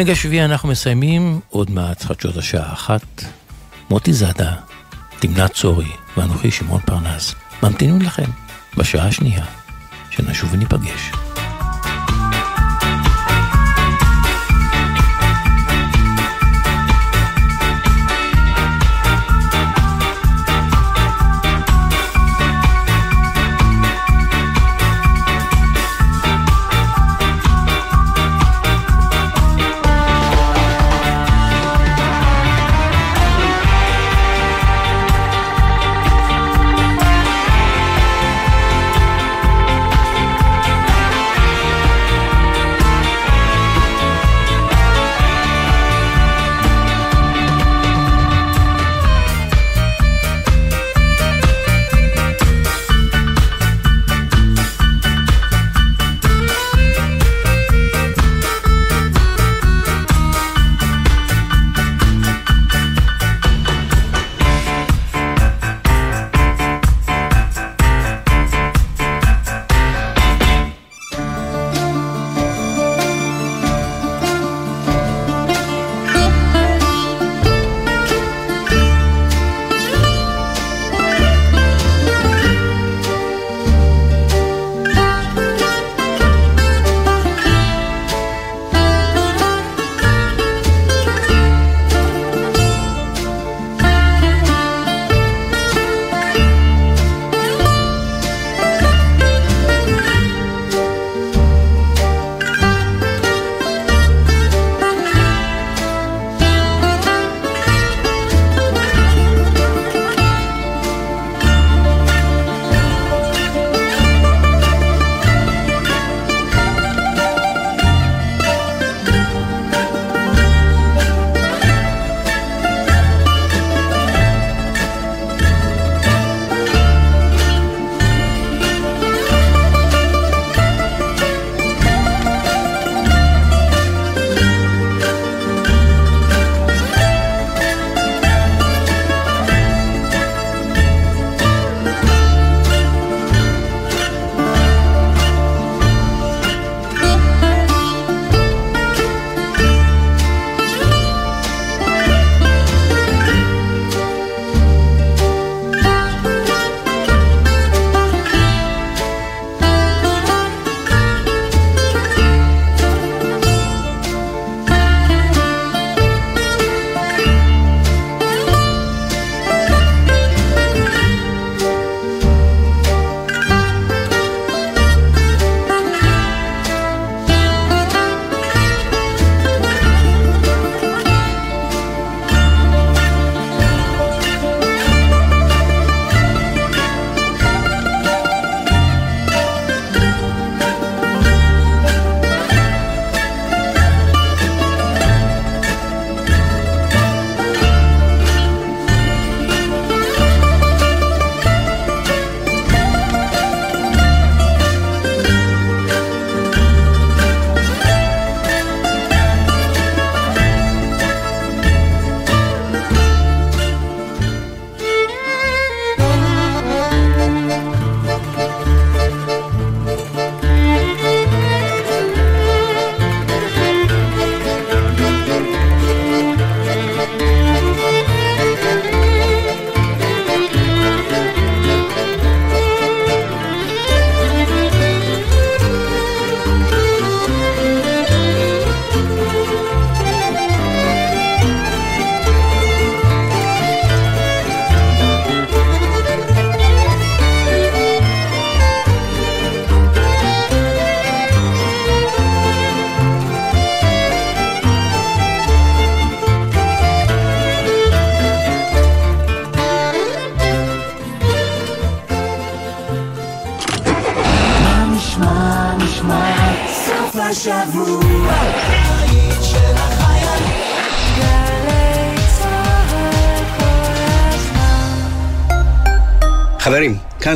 העונג השביעי אנחנו מסיימים עוד מעט חדשות השעה אחת. מוטי זאדה, תמנת צורי ואנוכי שמעון פרנס ממתינים לכם בשעה השנייה, שנשוב וניפגש.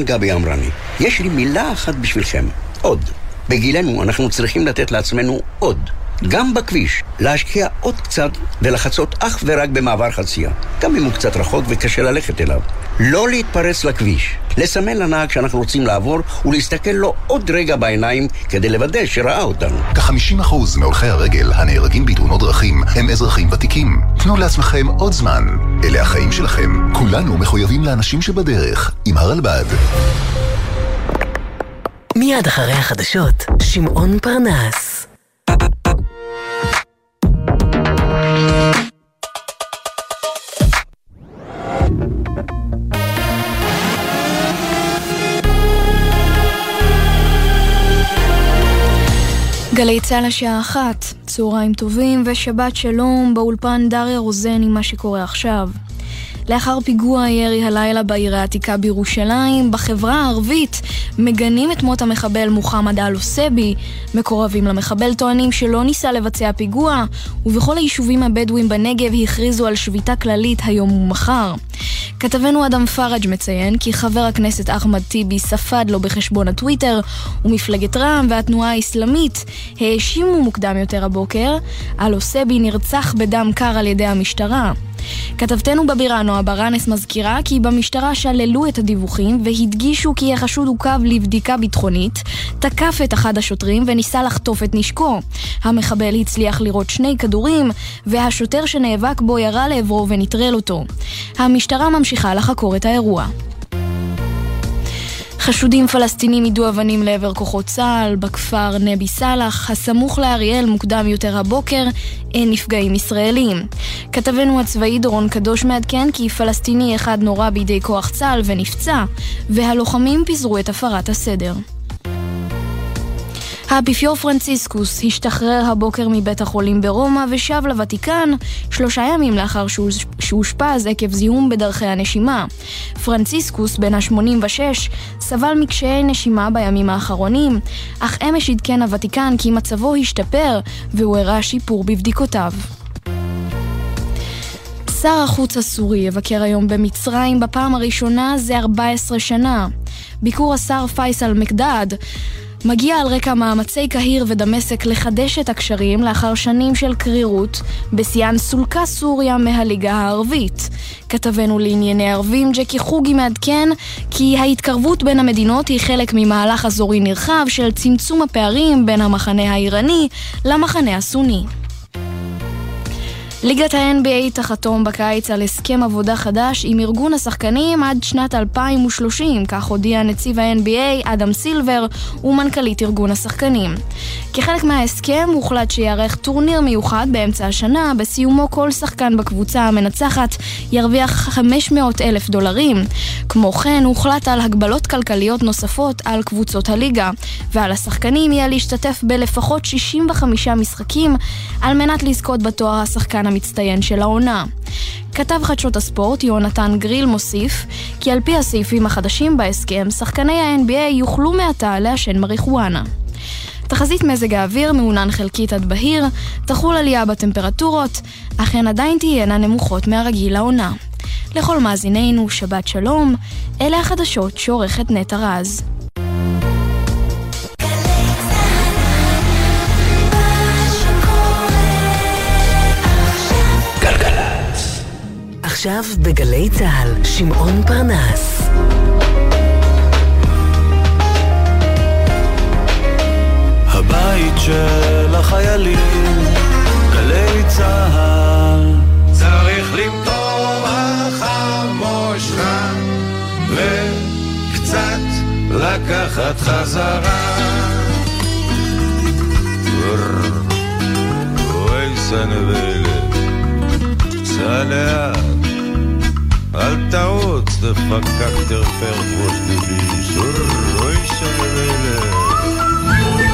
כאן גבי אמרני. יש לי מילה אחת בשבילכם, עוד. בגילנו אנחנו צריכים לתת לעצמנו עוד. גם בכביש, להשקיע עוד קצת ולחצות אך ורק במעבר חצייה, גם אם הוא קצת רחוק וקשה ללכת אליו. לא להתפרץ לכביש, לסמן לנהג שאנחנו רוצים לעבור ולהסתכל לו עוד רגע בעיניים כדי לוודא שראה אותנו. כ-50% מהולכי הרגל הנהרגים בתאונות דרכים הם אזרחים ותיקים. תנו לעצמכם עוד זמן. אלה החיים שלכם. כולנו מחויבים לאנשים שבדרך, עם הרלב"ד. מיד אחרי החדשות, שמעון פרנס. גלי צה"ל השעה אחת, צהריים טובים ושבת שלום באולפן דריה רוזן עם מה שקורה עכשיו. לאחר פיגוע הירי הלילה בעיר העתיקה בירושלים, בחברה הערבית מגנים את מות המחבל מוחמד אל-עוסבי. מקורבים למחבל טוענים שלא ניסה לבצע פיגוע, ובכל היישובים הבדואים בנגב הכריזו על שביתה כללית היום ומחר. כתבנו אדם פראג' מציין כי חבר הכנסת אחמד טיבי ספד לו בחשבון הטוויטר, ומפלגת רע"מ והתנועה האסלאמית האשימו מוקדם יותר הבוקר, אל-עוסבי נרצח בדם קר על ידי המשטרה. כתבתנו בבירה נועה ברנס מזכירה כי במשטרה שללו את הדיווחים והדגישו כי החשוד עוכב לבדיקה ביטחונית, תקף את אחד השוטרים וניסה לחטוף את נשקו. המחבל הצליח לירות שני כדורים, והשוטר שנאבק בו ירה לעברו ונטרל אותו. המשטרה ממשיכה לחקור את האירוע. חשודים פלסטינים יידו אבנים לעבר כוחות צה"ל בכפר נבי סאלח, הסמוך לאריאל מוקדם יותר הבוקר, אין נפגעים ישראלים. כתבנו הצבאי דורון קדוש מעדכן כי פלסטיני אחד נורה בידי כוח צה"ל ונפצע, והלוחמים פיזרו את הפרת הסדר. האפיפיור פרנציסקוס השתחרר הבוקר מבית החולים ברומא ושב לוותיקן שלושה ימים לאחר שאושפז עקב זיהום בדרכי הנשימה. פרנציסקוס, בן ה-86, סבל מקשיי נשימה בימים האחרונים, אך אמש עדכן הוותיקן כי מצבו השתפר והוא הראה שיפור בבדיקותיו. שר החוץ הסורי יבקר היום במצרים בפעם הראשונה זה 14 שנה. ביקור השר פייסל מקדד מגיע על רקע מאמצי קהיר ודמשק לחדש את הקשרים לאחר שנים של קרירות, בשיאן סולקה סוריה מהליגה הערבית. כתבנו לענייני ערבים ג'קי חוגי מעדכן כי ההתקרבות בין המדינות היא חלק ממהלך אזורי נרחב של צמצום הפערים בין המחנה האיראני למחנה הסוני. ליגת ה-NBA תחתום בקיץ על הסכם עבודה חדש עם ארגון השחקנים עד שנת 2030, כך הודיע נציב ה-NBA אדם סילבר ומנכ"לית ארגון השחקנים. כחלק מההסכם הוחלט שייערך טורניר מיוחד באמצע השנה, בסיומו כל שחקן בקבוצה המנצחת ירוויח 500 אלף דולרים. כמו כן, הוחלט על הגבלות כלכליות נוספות על קבוצות הליגה, ועל השחקנים יהיה להשתתף בלפחות 65 משחקים על מנת לזכות בתואר השחקן המצטיין של העונה. כתב חדשות הספורט יונתן גריל מוסיף כי על פי הסעיפים החדשים בהסכם, שחקני ה-NBA יוכלו מעתה לעשן מריחואנה. תחזית מזג האוויר מעונן חלקית עד בהיר, תחול עלייה בטמפרטורות, אך הן עדיין תהיינה נמוכות מהרגיל לעונה. לכל מאזינינו, שבת שלום, אלה החדשות שעורכת נטע רז. עכשיו בגלי צה"ל, שמעון פרנס. הבית של החיילים, גלי צה"ל. צריך למטור החמושך וקצת לקחת חזרה. אוי סנבלת, סע אל תרוץ, דפקק תרפר ראש דביש, אוי סנבלת. חלקו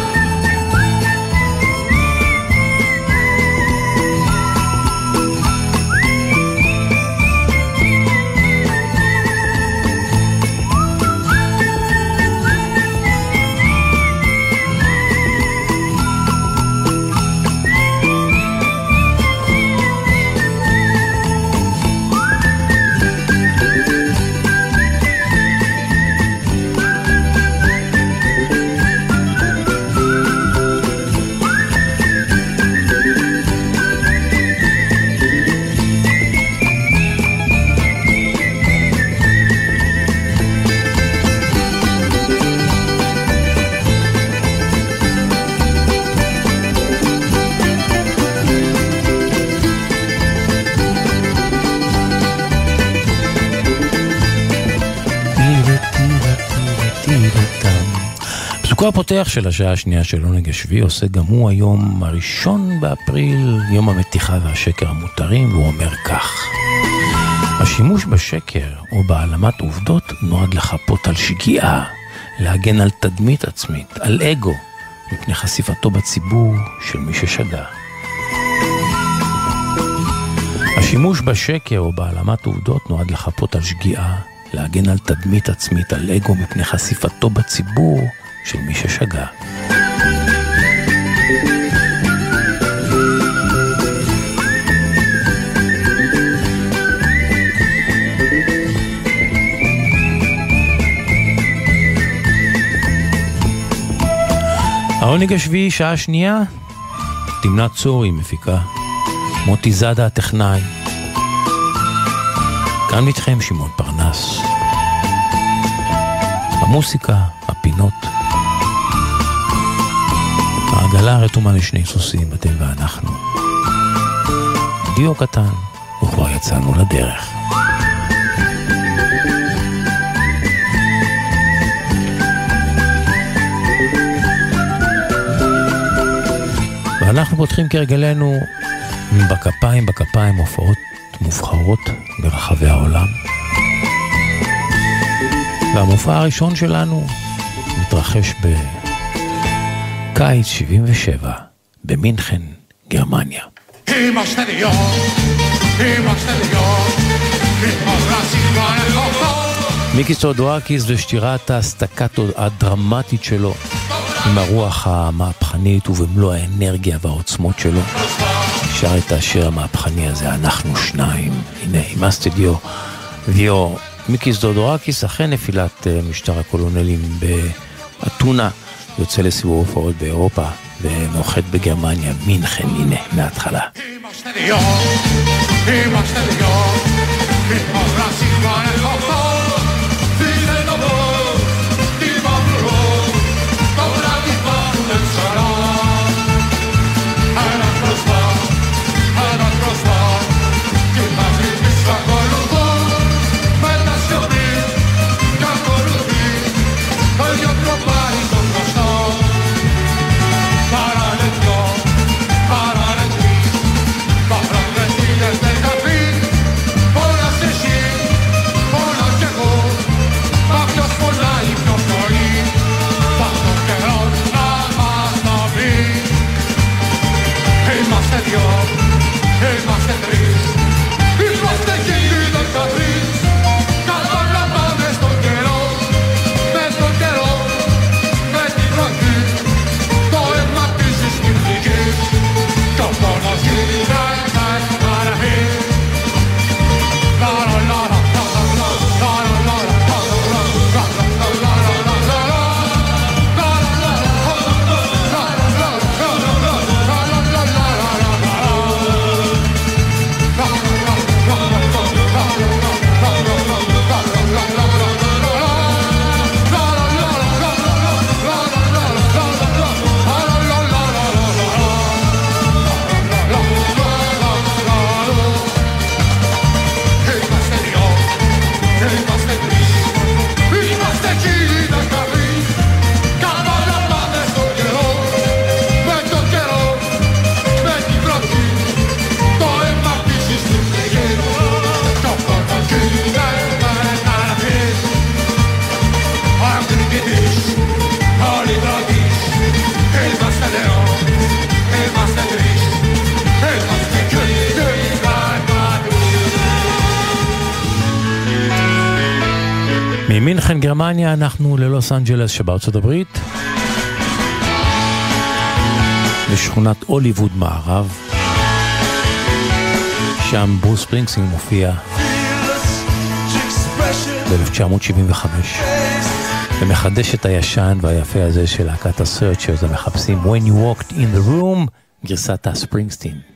הפותח של השעה השנייה של עונג השביעי עושה גם הוא היום הראשון באפריל, יום המתיחה והשקר המותרים, והוא אומר כך: השימוש בשקר או בהעלמת עובדות נועד לחפות על שגיאה, להגן על תדמית עצמית, על אגו, מפני חשיפתו בציבור של מי ששגה. השימוש בשקר או בהעלמת עובדות נועד לחפות על שגיאה, להגן על תדמית עצמית, על אגו מפני חשיפתו בציבור של מי ששגה. העונג השביעי, שעה שנייה, תמנת צורי מפיקה, מוטי זאדה הטכנאי. כאן איתכם שמעון פרנס. המוסיקה, העגלה רתומה לשני סוסים, אתם ואנחנו. דיו קטן, וכבר יצאנו לדרך. ואנחנו פותחים כרגלנו בכפיים בכפיים הופעות מובחרות ברחבי העולם. והמופע הראשון שלנו מתרחש בקיץ 77 במינכן, גרמניה. מיקיס תאודוראקיס ושירת הסטקטו הדרמטית שלו עם הרוח המהפכנית ובמלוא האנרגיה והעוצמות שלו. שר את השיר המהפכני הזה, אנחנו שניים. הנה, עם הסטודיו ויו מיקיס דודורקיס, אחרי נפילת אה, משטר הקולונלים באתונה, יוצא לסיבוב הופעות באירופה ונוחת בגרמניה, מינכן, הנה, מההתחלה. ממינכן גרמניה אנחנו ללוס אנג'לס שבארצות הברית. לשכונת הוליווד מערב. שם ברוס פרינגסין מופיע. ב-1975. ומחדש את הישן והיפה הזה של להקת הסרצ'רס המחפשים When You Walked in the Room גרסת הספרינגסטין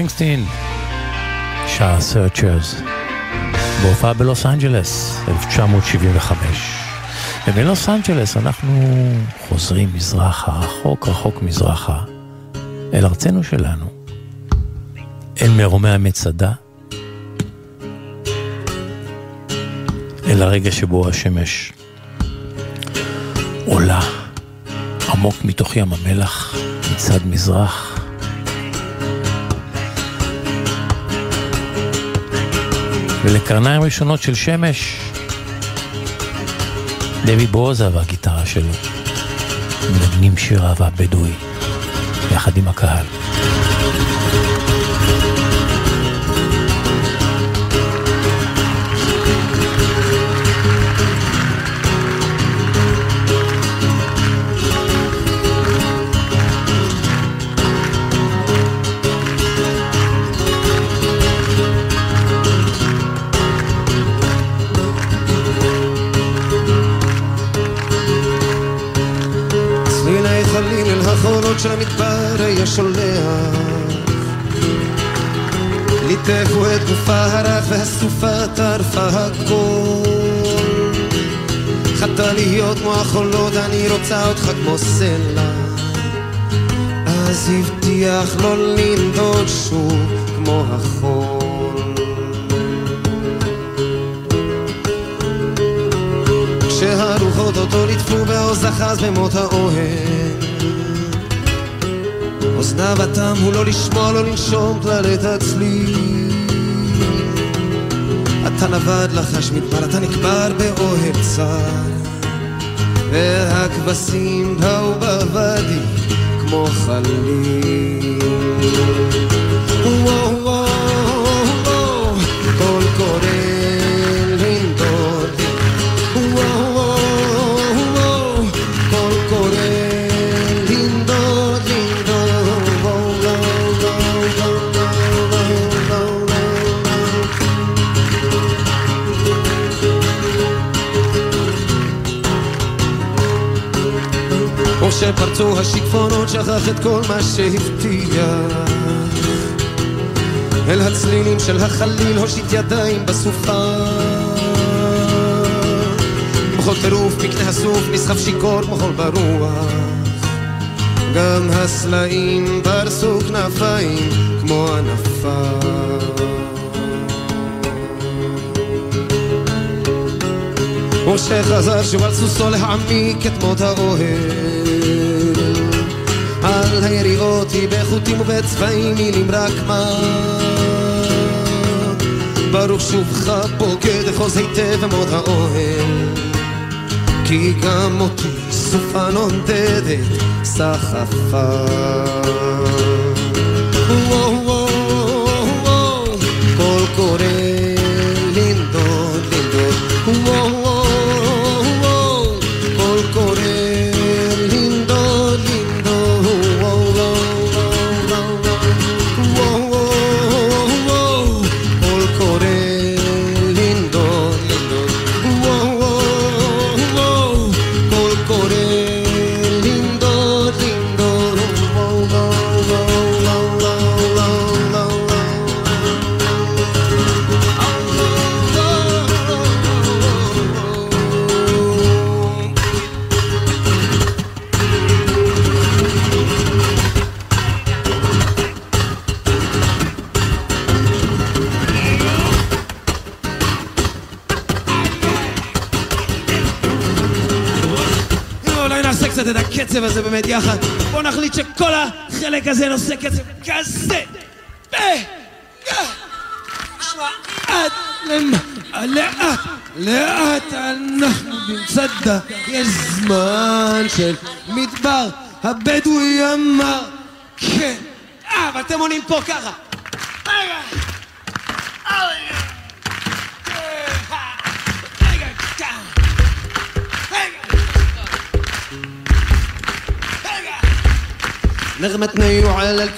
ספרינגסטין, שר את הסרצ'רס, בהופעה בלוס אנג'לס, 1975. ובלוס אנג'לס אנחנו חוזרים מזרחה, רחוק רחוק מזרחה, אל ארצנו שלנו, אל מרומי המצדה, אל הרגע שבו השמש עולה עמוק מתוך ים המלח מצד מזרח. ולקרניים ראשונות של שמש, דבי בוזה והגיטרה שלו, מנגנים שיר אהבה בדואי, יחד עם הקהל. המדבר היה שולח. ליטפו את גופה הרך והסופה טרפה הכל. חטא להיות כמו החולות אני רוצה אותך כמו סלע. אז הבטיח לא לנדוד שוב כמו החול. כשהרוחות אותו ליטפו בעוז אחז במות האוהל אוזניו התם הוא לא לשמוע, לא לנשום כלל את הצליל. אתה נבד לחש מדבר, אתה נקבר באוהל צר. והכבשים באו בוואדי כמו חליל. וואו וואו שפרצו השיטפונות שכח את כל מה שהבטיח אל הצלילים של החליל הושיט ידיים בסופה. בכל טירוף מקנה הסוף נסחף שיכור כמו חול ברוח. גם הסלעים פרסו כנפיים כמו ענפה. משה חזר שוב על סוסו להעמיק את מות האוהל על היריעות היא בחוטים ובצבעים מילים רק מה? ברוך שובך פוקד אחוז היטב במות האוהל. כי גם אותי סופה נודדת סחפה הזה באמת יחד. בואו נחליט שכל החלק הזה נושא קצב כזה. לאט, לאט אנחנו במצדה, יש זמן של מדבר, הבדואי אמר, כן. אה, ואתם עונים פה ככה.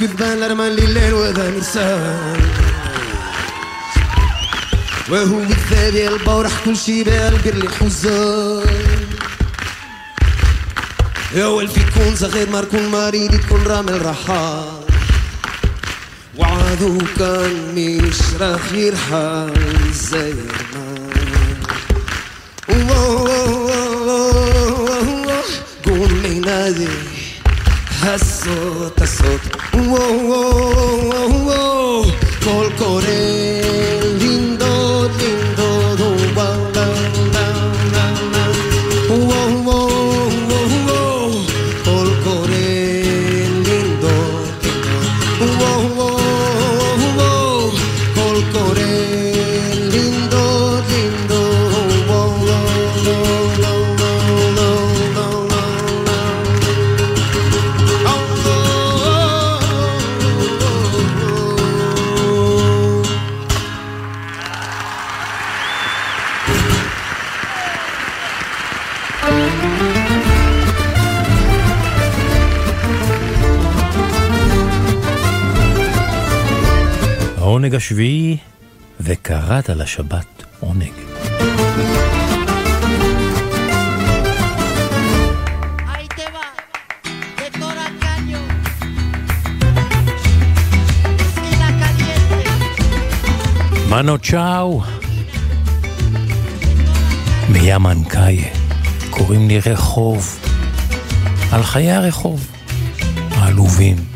على الكذبان لرمان الليل وذا نسان وهو بالثاني البورح كل شي بالقر حزان يا ولفي كون صغير ما كون مريض تكون رامل رحال. وعدو كان مش راح يرحل زي לעשות, לעשות, וואו וואו וואו וואו, קול קורא. השביעי, וקראת לשבת עונג. מנו צ'או, מיאמן קאיה, קוראים לי רחוב, על חיי הרחוב, העלובים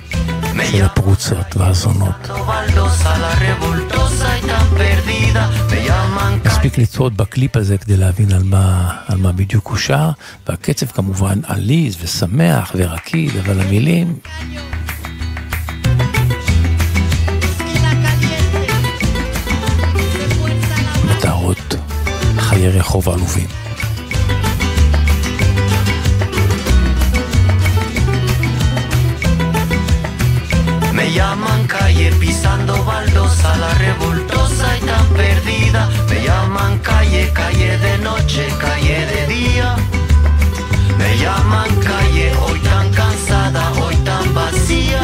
של הפרוצות והזונות. מספיק לצעוד בקליפ הזה כדי להבין על מה, על מה בדיוק הוא שר, והקצב כמובן עליז ושמח ורקיד, אבל המילים... מתארות חיי רחוב עלובים. Llaman calle pisando baldosa, la revoltosa y tan perdida. Me llaman calle, calle de noche, calle de día. Me llaman calle hoy tan cansada, hoy tan vacía.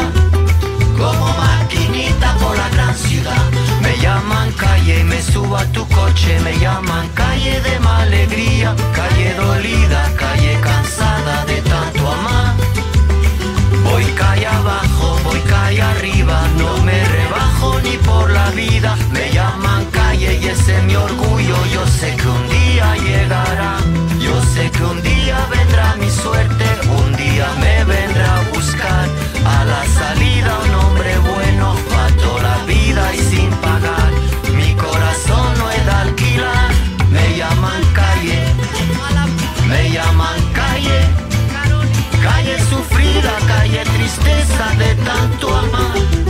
Como maquinita por la gran ciudad. Me llaman calle me subo a tu coche. Me llaman calle de mala alegría. Calle dolida, calle Me llaman calle y ese es mi orgullo. Yo sé que un día llegará, yo sé que un día vendrá mi suerte, un día me vendrá a buscar a la salida un hombre bueno para toda la vida y sin pagar. Mi corazón no es de alquilar, me llaman calle, me llaman calle. Calle sufrida, calle tristeza de tanto amar.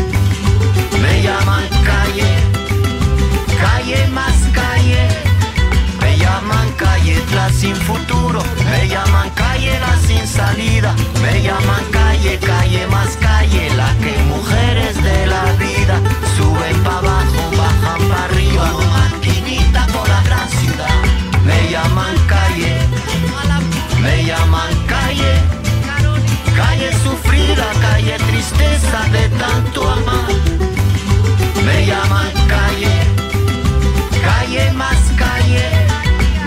Calle, calle más calle. Me llaman calle la sin futuro. Me llaman calle la sin salida. Me llaman calle, calle más calle. La que mujeres de la vida suben para abajo, bajan para arriba. Como maquinita por la gran ciudad. Me llaman calle, me llaman calle. Calle sufrida, calle tristeza de tanto amar. Me llaman calle, calle más calle.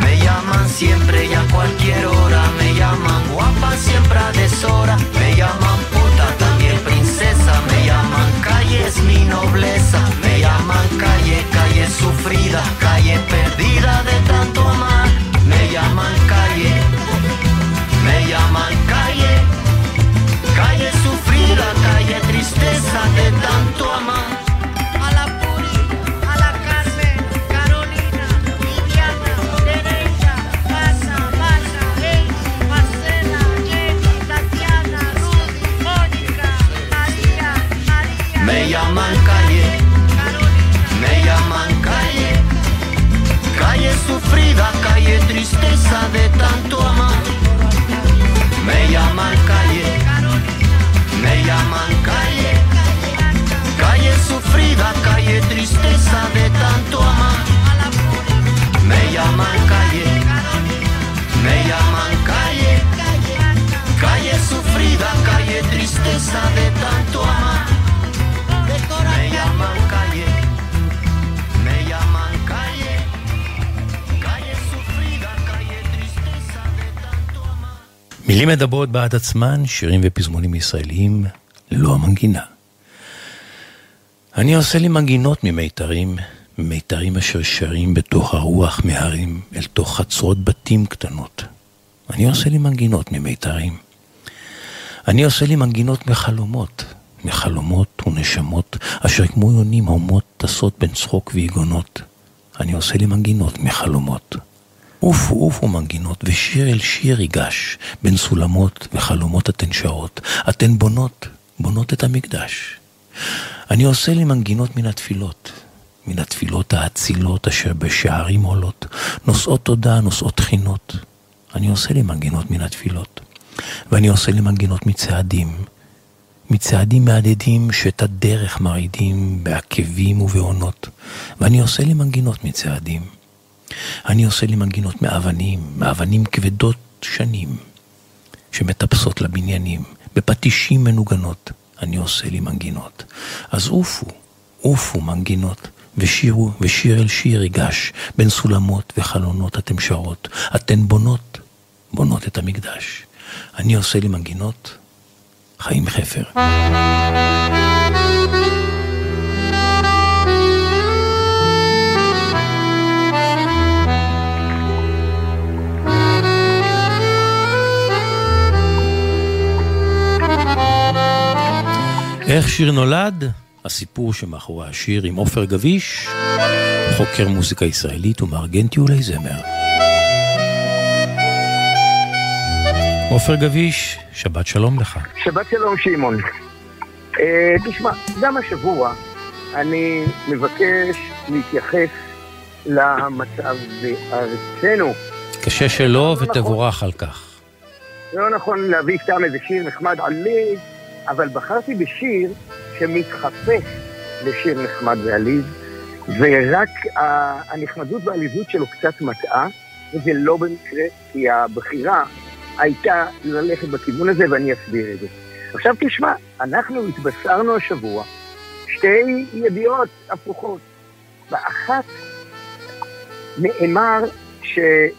Me llaman siempre y a cualquier hora. Me llaman guapa siempre a deshora. Me llaman puta también princesa. Me llaman calle es mi nobleza. Me llaman calle, calle sufrida, calle perdida de tanto amar. llaman calle, me llaman calle, calle sufrida, calle tristeza de tanto amar. מילים מדברות בעד עצמן, שירים ופזמונים ישראליים, ללא המנגינה. אני עושה לי מנגינות ממיתרים, מיתרים אשר שרים בתוך הרוח מהרים אל תוך חצרות בתים קטנות. אני עושה לי מנגינות ממיתרים. אני עושה לי מנגינות מחלומות, מחלומות ונשמות, אשר כמו יונים הומות טסות בין צחוק ויגונות. אני עושה לי מנגינות מחלומות. עופו עופו מנגינות, ושיר אל שיר ייגש, בין סולמות וחלומות אתן שרות. אתן בונות, בונות את המקדש. אני עושה לי מנגינות מן התפילות, מן התפילות האצילות אשר בשערים עולות, נושאות תודה, נושאות תחינות. אני עושה לי מנגינות מן התפילות, ואני עושה לי מנגינות מצעדים, מצעדים מהדהדים שאת הדרך מרעידים בעקבים ובעונות, ואני עושה לי מנגינות מצעדים. אני עושה לי מנגינות מאבנים, מאבנים כבדות שנים, שמטפסות לבניינים, בפטישים מנוגנות, אני עושה לי מנגינות. אז עופו, עופו מנגינות, ושירו, ושיר אל שיר ייגש, בין סולמות וחלונות אתם שרות, אתן בונות, בונות את המקדש. אני עושה לי מנגינות, חיים חפר. איך שיר נולד? הסיפור שמאחורי השיר עם עופר גביש, חוקר מוזיקה ישראלית ומארגן טיולי זמר. עופר גביש, שבת שלום לך. שבת שלום שמעון. אה, תשמע, גם השבוע אני מבקש להתייחס למצב בארצנו. קשה שלא ותבורך על כך. לא נכון להביא סתם איזה שיר נחמד עליז, אבל בחרתי בשיר שמתחפש לשיר נחמד ועליז, ורק הנחמדות והעליזות שלו קצת מטעה, וזה לא במקרה, כי הבחירה הייתה ללכת בכיוון הזה, ואני אסביר את זה. עכשיו תשמע, אנחנו התבשרנו השבוע שתי ידיעות הפוכות. באחת נאמר ששלמה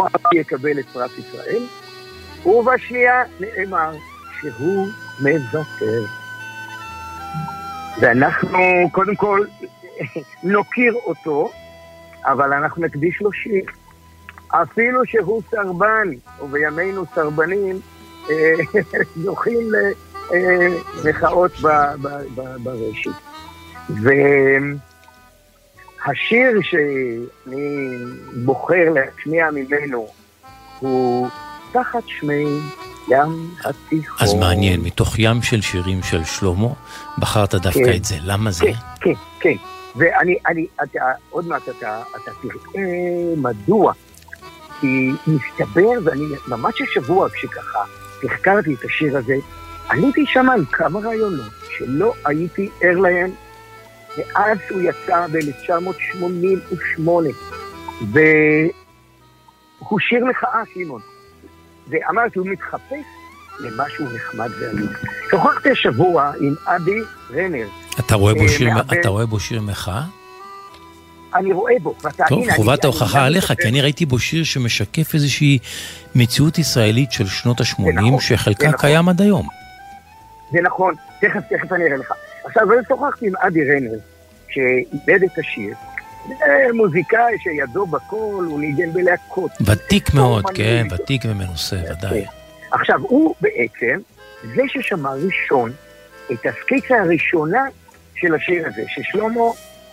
אבי יקבל את פרס ישראל, ובשנייה נאמר שהוא מוותר. ואנחנו קודם כל נוקיר אותו, אבל אנחנו נקדיש לו שיר. אפילו שהוא סרבן, ובימינו סרבנים אה, [LAUGHS] זוכים למחאות ברשת. והשיר שאני בוחר להשמיע ממנו הוא תחת שמי ים התיכון. אז מעניין, מתוך ים של שירים של שלמה, בחרת דווקא כן, את זה. למה זה? כן, כן, כן. ואני, אני, אתה, עוד מעט אתה, אתה תראה מדוע. כי מסתבר, ואני ממש השבוע כשככה החקרתי את השיר הזה, עליתי שם עם כמה רעיונות שלא הייתי ער להם מאז הוא יצא ב-1988. והוא שיר מחאה, שמעון. ואמרתי, הוא מתחפש למשהו נחמד ועליז. שוחחתי השבוע עם אבי רנר. אתה רואה בו אה, שיר- מעבד- אתה רואה בו שיר מחאה? אני רואה בו. טוב, חובת ההוכחה עליך, כי אני ראיתי בו שיר שמשקף איזושהי מציאות ישראלית של שנות ה-80, נכון, שחלקה נכון. קיים עד היום. זה נכון, תכף, תכף אני אראה לך. עכשיו, אני שוחחתי עם אדי רנר, שאיבד את השיר. מוזיקאי שידו בכל, הוא ניגן בלהקות. ותיק מאוד, כן. ותיק ומנוסה, ודאי. עכשיו, הוא בעצם זה ששמע ראשון את הסקיצה הראשונה של השיר הזה, ששלמה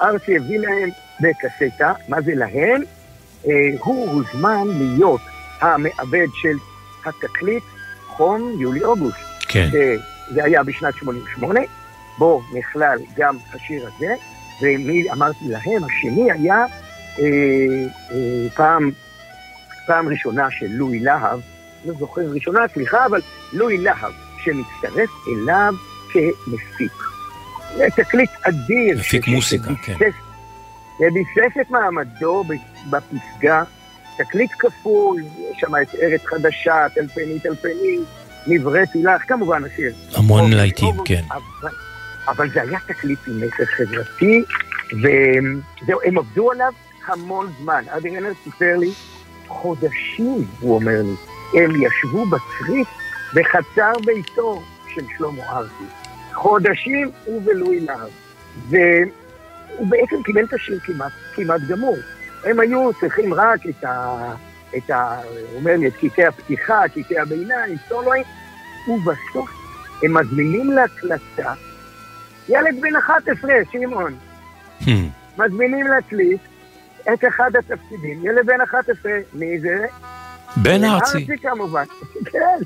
ארצי הביא להם בקסטה, מה זה להם? אה, הוא הוזמן להיות המעבד של התקליט חום יולי-אוגוסט. כן. אה, זה היה בשנת 88, בו נכלל גם השיר הזה, ומי אמרתי להם, השני היה אה, אה, פעם, פעם ראשונה של לואי להב, לא זוכר ראשונה, סליחה, אבל לואי להב, שמצטרף אליו כמפיק. זה תקליט אדיר. מפיק מוסיקה, כן. וביסס את מעמדו בפסגה. תקליט כפול, יש שם את ארץ חדשה, טלפני טלפני, נבראתי לך, כמובן השיר. המון אוקיי, להיטים, אוקיי, כן. אבל, אבל זה היה תקליט עם מסר חברתי, וזהו, הם עבדו עליו המון זמן. אדי רנר סיפר לי, חודשים, הוא אומר לי, הם ישבו בצריף בחצר ביתו של שלמה ארצי. חודשים ובלוי להב. והוא בעצם קיבל את השיר כמעט, כמעט גמור. הם היו צריכים רק את ה... את ה... הוא אומר לי, את קטעי הפתיחה, קטעי הביניים, סולואים, ובסוף הם מזמינים להקלטה ילד בן 11, שמעון. מזמינים להקליט את אחד התפקידים, ילד בן 11, מי זה? בן ארצי. ארצי כמובן. כן,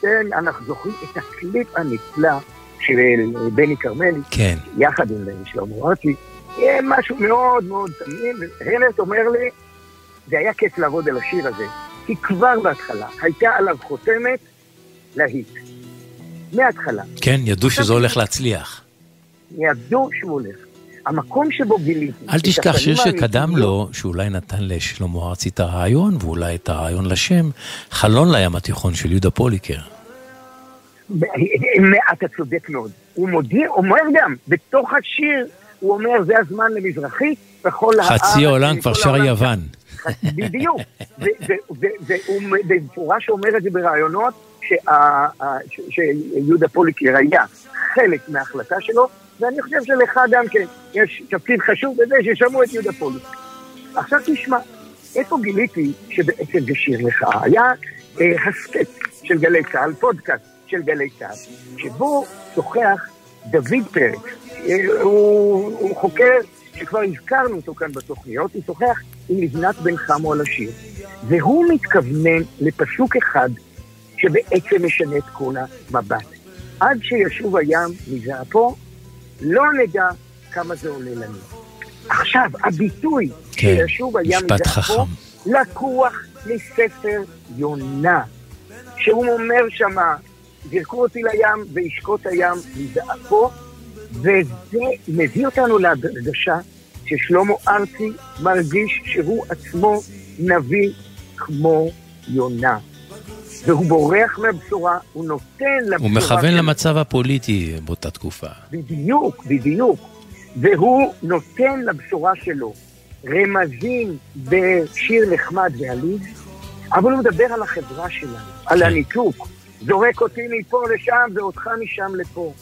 כן, אנחנו זוכרים את הקליפ הנפלא של בני כרמלי, כן. יחד עם שלמה ארצי. משהו מאוד מאוד תמים, והנט אומר לי, זה היה כיף לעבוד על השיר הזה, כי כבר בהתחלה הייתה עליו חותמת להיט. מההתחלה. כן, ידעו שזה הולך להצליח. ידעו שהוא הולך. המקום שבו גיליתי... אל תשכח שיר שקדם לו, שאולי נתן לשלמה ארצי את הרעיון, ואולי את הרעיון לשם, חלון לים התיכון של יהודה פוליקר. [LAUGHS] אתה צודק מאוד. הוא מודיע, אומר גם, בתוך השיר, הוא אומר, זה הזמן למזרחית, בכל חצי העולם כבר שר העולם." יוון. [LAUGHS] בדיוק. [LAUGHS] והוא במפורש אומר את זה בראיונות, ש- שיהודה פוליקר היה חלק מההחלטה שלו, ואני חושב שלך גם כן יש תפקיד חשוב בזה ששמעו את יהודה פוליקר. עכשיו תשמע, איפה גיליתי שבעצם זה שיר לך? היה אה, הסכת של גלי צה"ל, פודקאסט של גלי צה"ל, שבו שוחח דוד פרץ. אה, הוא, הוא חוקר שכבר הזכרנו אותו כאן בתוכניות, הוא שוחח עם לבנת בן חמו על השיר. והוא מתכוונן לפסוק אחד שבעצם משנה את כל המבט. עד שישוב הים מזעפו, לא נדע כמה זה עולה לנו. עכשיו, הביטוי כן, שישוב מזעפו, חכם. לקוח מספר יונה, שהוא אומר שמה, זרקו אותי לים וישקוט הים מזעפו, וזה מביא אותנו להרגשה ששלמה ארצי מרגיש שהוא עצמו נביא כמו יונה. והוא בורח מהבשורה, הוא נותן לבשורה... הוא מכוון שלו- למצב הפוליטי באותה תקופה. בדיוק, בדיוק. והוא נותן לבשורה שלו רמזים בשיר נחמד ועליז, אבל הוא מדבר על החברה שלנו, על הניתוק. זורק אותי מפה לשם ואותך משם לפה.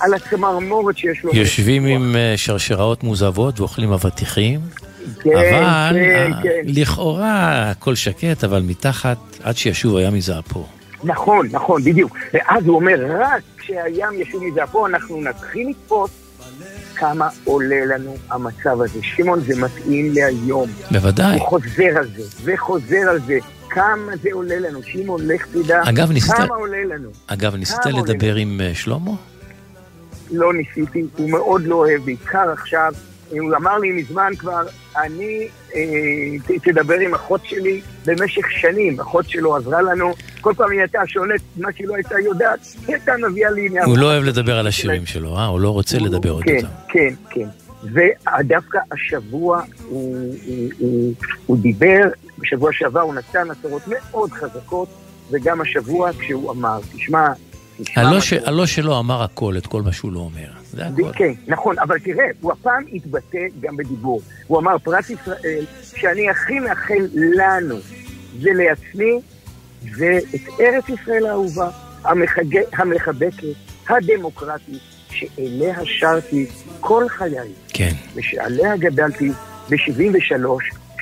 על הצמרמורת שיש לו. יושבים עם אה, שרשראות מוזבות ואוכלים אבטיחים, כן, אבל כן, אה, כן. לכאורה הכל שקט, אבל מתחת, עד שישוב הים מזעפו. נכון, נכון, בדיוק. ואז הוא אומר, רק כשהים ישוב מזעפו, אנחנו נתחיל לתפוס כמה עולה לנו המצב הזה. שמעון, זה מתאים להיום. בוודאי. הוא חוזר על זה, וחוזר על זה. כמה זה עולה לנו. שמעון, לך תדע אגב, ניסית- כמה עולה לנו. אגב, ניסית לדבר עם אה, שלמה? לא ניסיתי, הוא מאוד לא אוהב, בעיקר עכשיו. הוא אמר לי מזמן כבר, אני, אה, תדבר עם אחות שלי במשך שנים. אחות שלו עזרה לנו, כל פעם היא הייתה שואלת מה שהיא לא הייתה יודעת, היא הייתה מביאה לי... הוא לא אוהב לדבר על השירים שלו, אה? הוא לא רוצה לדבר עוד כן, אותם. כן, כן. ודווקא השבוע הוא, הוא, הוא, הוא דיבר, בשבוע שעבר הוא נתן הצהרות מאוד חזקות, וגם השבוע כשהוא אמר, תשמע, הלא ש- הלא שלו אמר הכל, את כל מה שהוא לא אומר. זה הכל. כן, נכון, אבל תראה, הוא הפעם התבטא גם בדיבור. הוא אמר, פרס ישראל, שאני הכי מאחל לנו, זה לעצמי, ואת ארץ ישראל האהובה, המחג- המחבקת, הדמוקרטית, שאליה שרתי כל חיי, כן. ושעליה גדלתי ב-73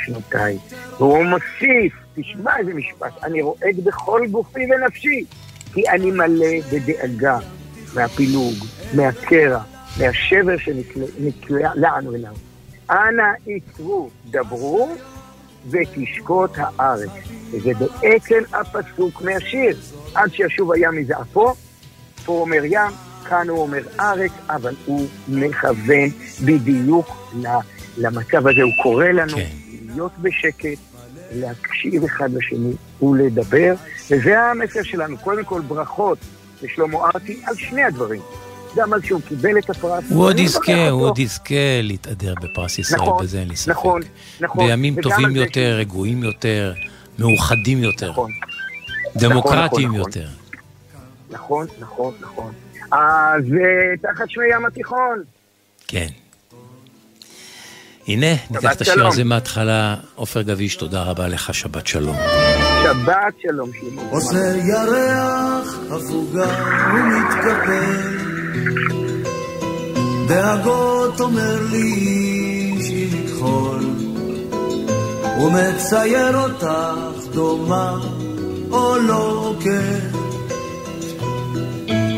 שנותיי. והוא מוסיף, תשמע איזה משפט, אני רועד בכל גופי ונפשי, כי אני מלא בדאגה מהפילוג, מהקרע, מהשבר שנקלענו אליו. אנא עיצרו, דברו, ותשקוט הארץ. וזה בעצם הפסוק מהשיר. עד שישוב הים מזעפו, פה אומר ים, כאן הוא אומר ארץ, אבל הוא מכוון בדיוק למצב הזה. הוא קורא לנו להיות בשקט, להקשיב אחד לשני ולדבר, וזה המסר שלנו. קודם כל ברכות לשלמה ארצי על שני הדברים. גם על שהוא קיבל את הפרס. הוא עוד ואני יזכה, הוא. עוד יזכה להתהדר בפרס ישראל, נכון, בזה אין לי ספק. נכון, נכון. בימים טובים יותר, רגועים יותר, מאוחדים יותר. נכון. דמוקרטיים נכון, יותר. נכון, נכון, נכון. אז אה, תחת שמי ים התיכון. כן. הנה, ניקח את השיר. הזה מההתחלה. עופר גביש, תודה רבה לך, שבת שלום. שבת שלום שמעון. עושה ירח הפוגה ומתקפל דאגות אומר לי איש עם מכחול, ומצייר אותך דומה או לא כן.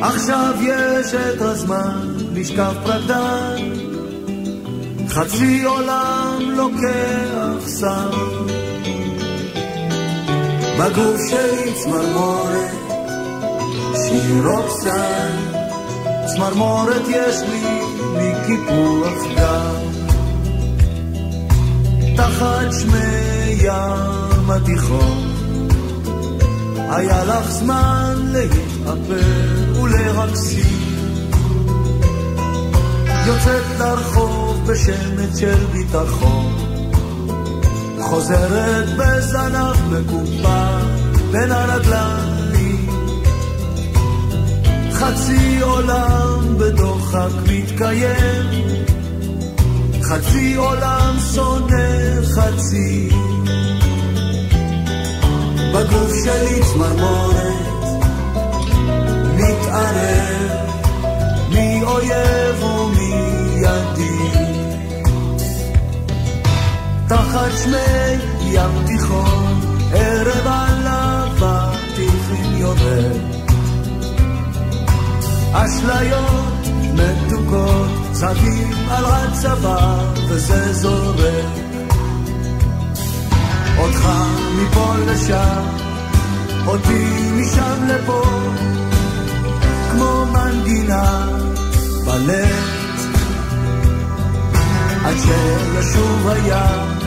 עכשיו יש את הזמן לשכב פרדן, חצי עולם לוקח שר. בגוף שלי צמרמורת, שיר רוקסן, צמרמורת יש לי מקיפוח גם. תחת שמי ים התיכון, היה לך זמן להתאפר ולרקסים. יוצאת לרחוב בשמץ של ביטחון, חוזרת בזנב מקופח בין הרגליים. חצי עולם בדוחק מתקיים, חצי עולם שונא חצי. בגוף שלי צמרמורת, מתערב, מי אויב שמי ים תיכון, ערב עליו התיכון יורד. אשליות מתוקות, צבים על הצבא, וזה זורק. אותך מפה לשם, אותי משם לפה, כמו מנגינה בלט. עד שישוב הים,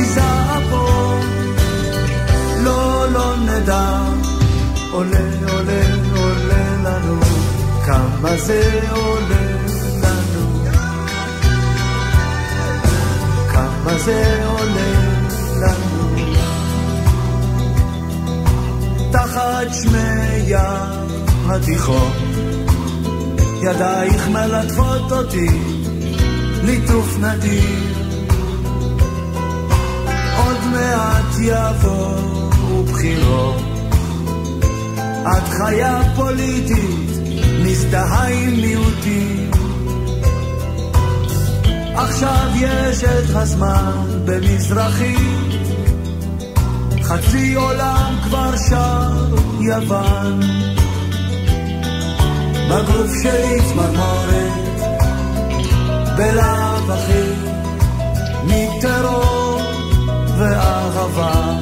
מזעפו, לא, לא נדע, עולה, עולה, עולה לנו, כמה זה עולה לנו, כמה זה עולה לנו. תחת שמי התיכון, ידייך מלטפות אותי, ליטוף נדיר. מעט יבואו בחירות, את חיה פוליטית, מזדהה עם מיעוטים. עכשיו יש את הזמן במזרחית, חצי עולם כבר שר יוון. בגוף שלי צמרמורת, בלאו הכי, מטרור ואהבה.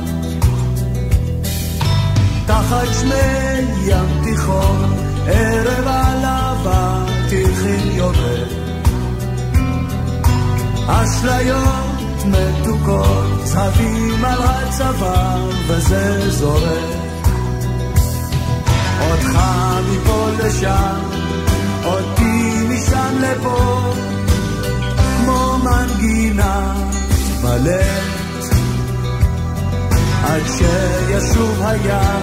תחת שמי ים תיכון, ערב עליו התיכין יורד. אשליות מתוקות, צבים על הצבא, וזה זורק. אותך מפה לשם, אותי משם לפה, כמו מנגינה בלט. עד שישוב הים,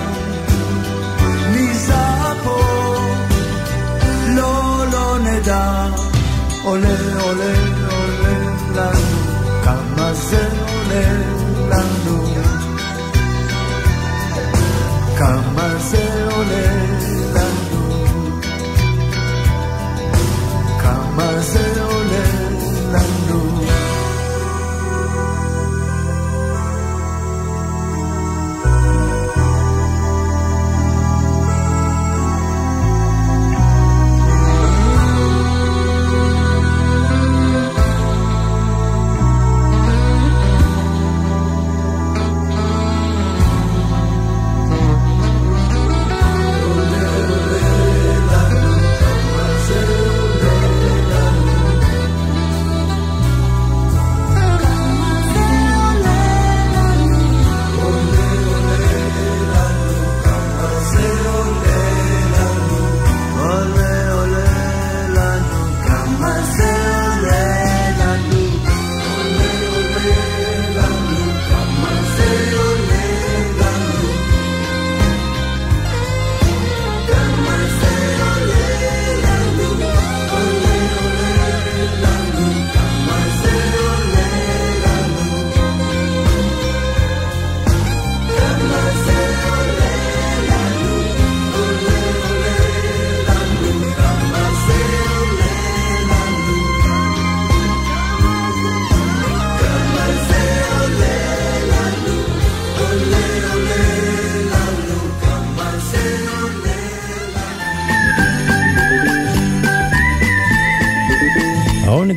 מזעפו, לא, לא נדע, עולה, עולה, עולה לנו, כמה זה עולה לנו. כמה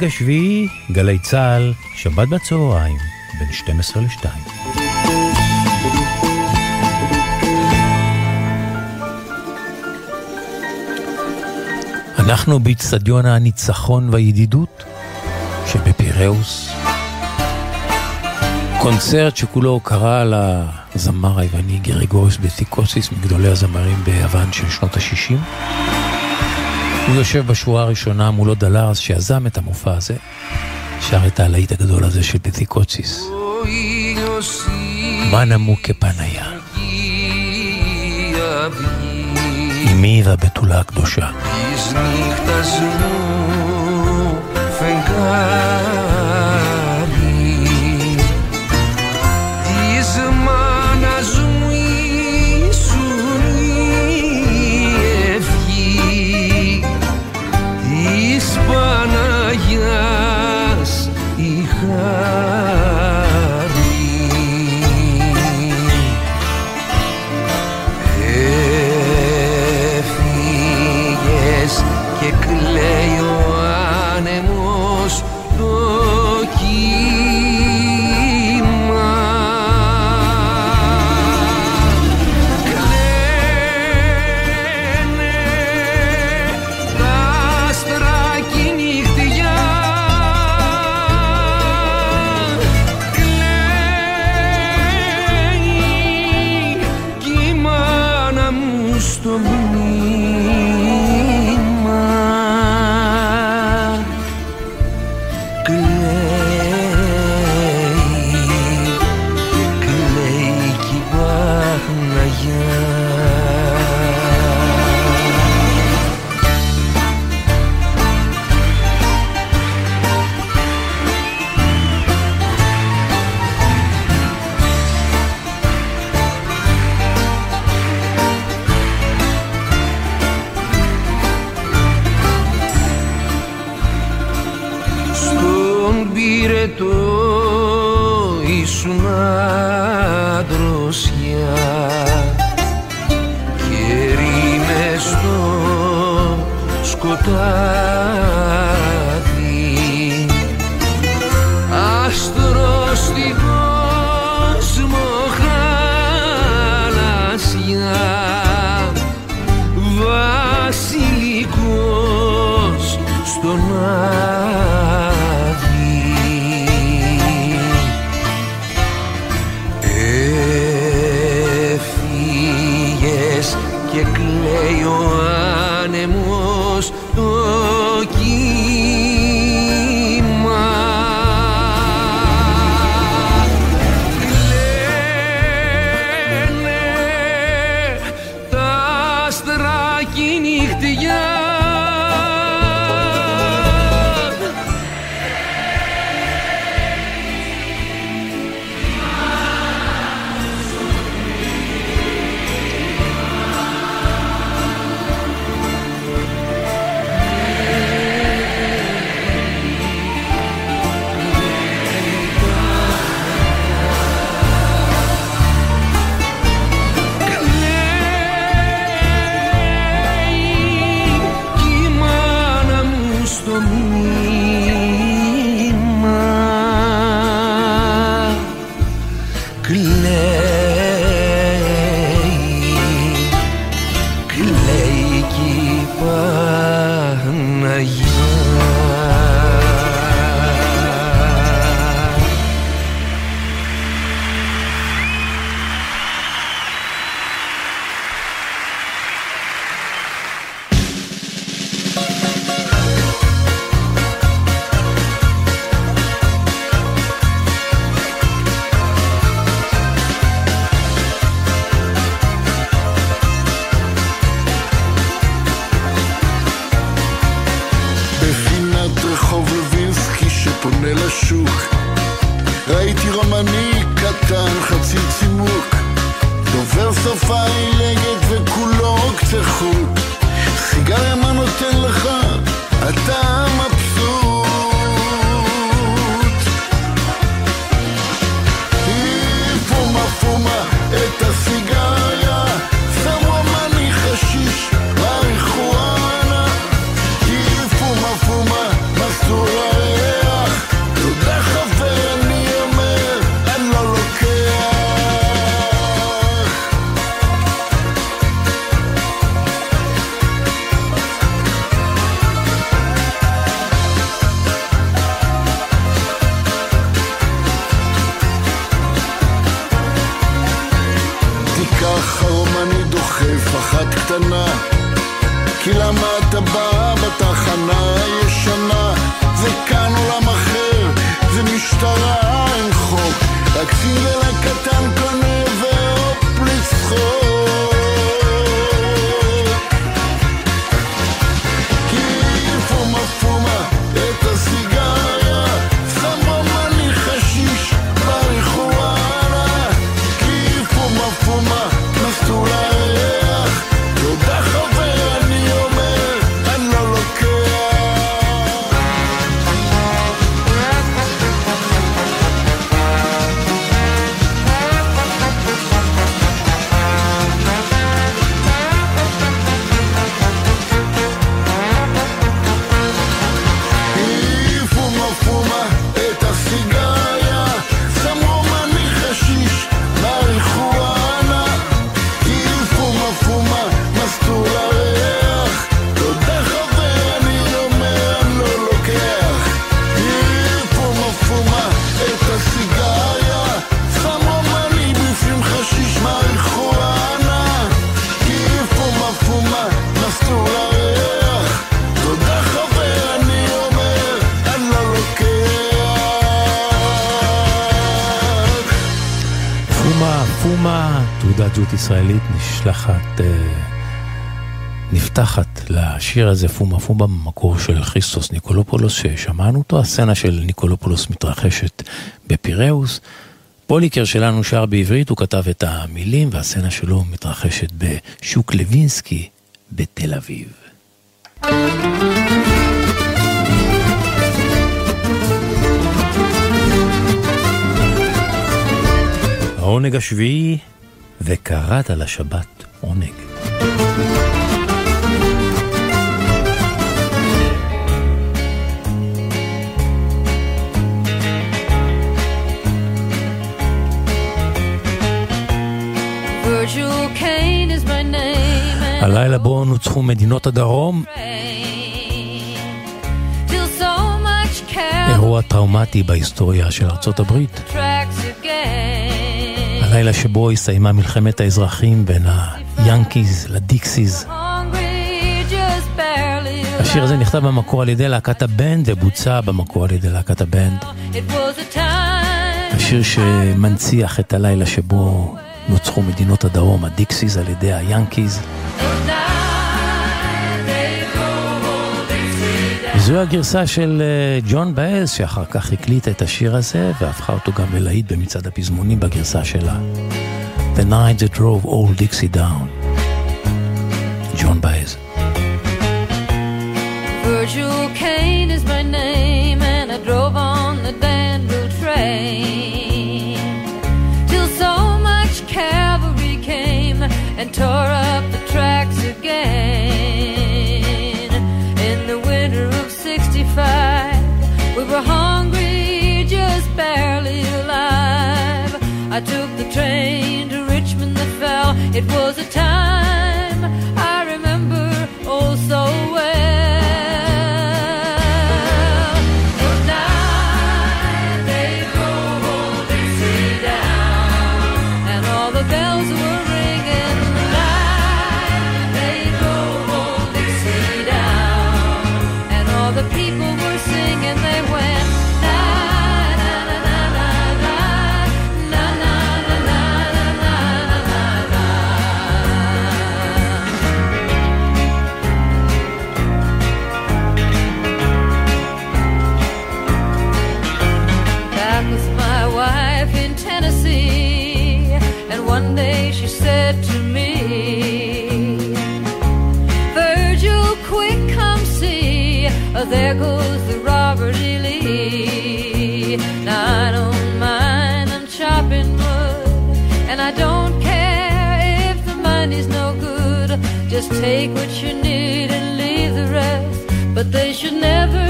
השביעי, גלי צה"ל, שבת בצהריים, בין 12 ל-2. אנחנו באיצטדיון הניצחון והידידות שבפיראוס. קונצרט שכולו הוקרה לזמר היווני גריגוריס בתיקוסיס, מגדולי הזמרים ביוון של שנות ה-60. הוא יושב בשורה הראשונה מולו דלארס שיזם את המופע הזה, שר את הלהיט הגדול הזה של פתיקוציס. מה נמוק כפניה? אמי והבתולה הקדושה. נפתחת לשיר הזה, פומה פומה, במקור של כריסטוס ניקולופולוס, ששמענו אותו. הסצנה של ניקולופולוס מתרחשת בפיראוס. פוליקר שלנו שר בעברית, הוא כתב את המילים, והסצנה שלו מתרחשת בשוק לוינסקי בתל אביב. העונג השביעי, וקראת לשבת עונג. הלילה בו נוצחו מדינות הדרום, אירוע טראומטי בהיסטוריה של ארצות הברית. הלילה שבו הסתיימה מלחמת האזרחים בין היאנקיז לדיקסיז. השיר הזה נכתב במקור על ידי להקת הבנד ובוצע במקור על ידי להקת הבנד. השיר שמנציח את הלילה שבו נוצחו מדינות הדרום, הדיקסיז על ידי היאנקיז. זו הגרסה של אה, ג'ואן באאז, שאחר כך הקליטה את השיר הזה, והפכה אותו גם ללהיט במצעד הפזמונים בגרסה שלה. The night that drove old Dixie down. ג'ון באז. Virgil and tore up the tracks again. In the winter of '65, we were hungry, just barely alive. I took the train to Richmond that fell. It was a time I remember oh so well. Take what you need and leave the rest. But they should never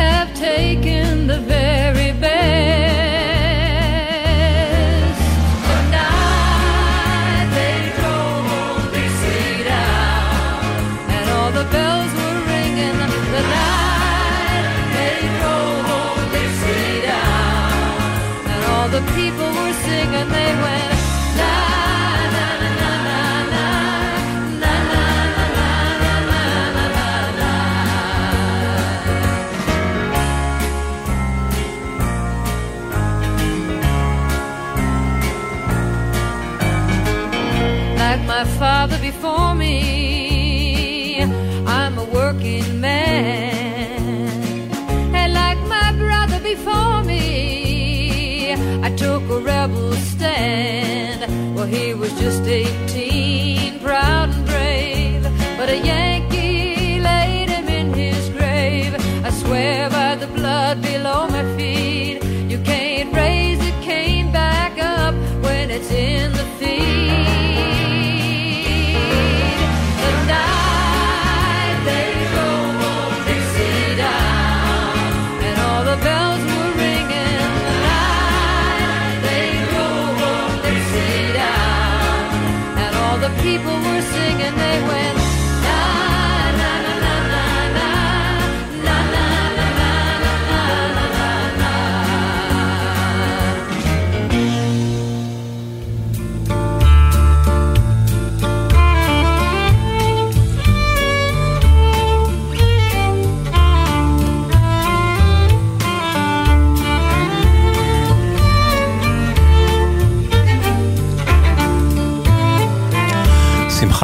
have taken the very father before me, I'm a working man. And like my brother before me, I took a rebel stand. Well, he was just 18, proud and brave, but a Yankee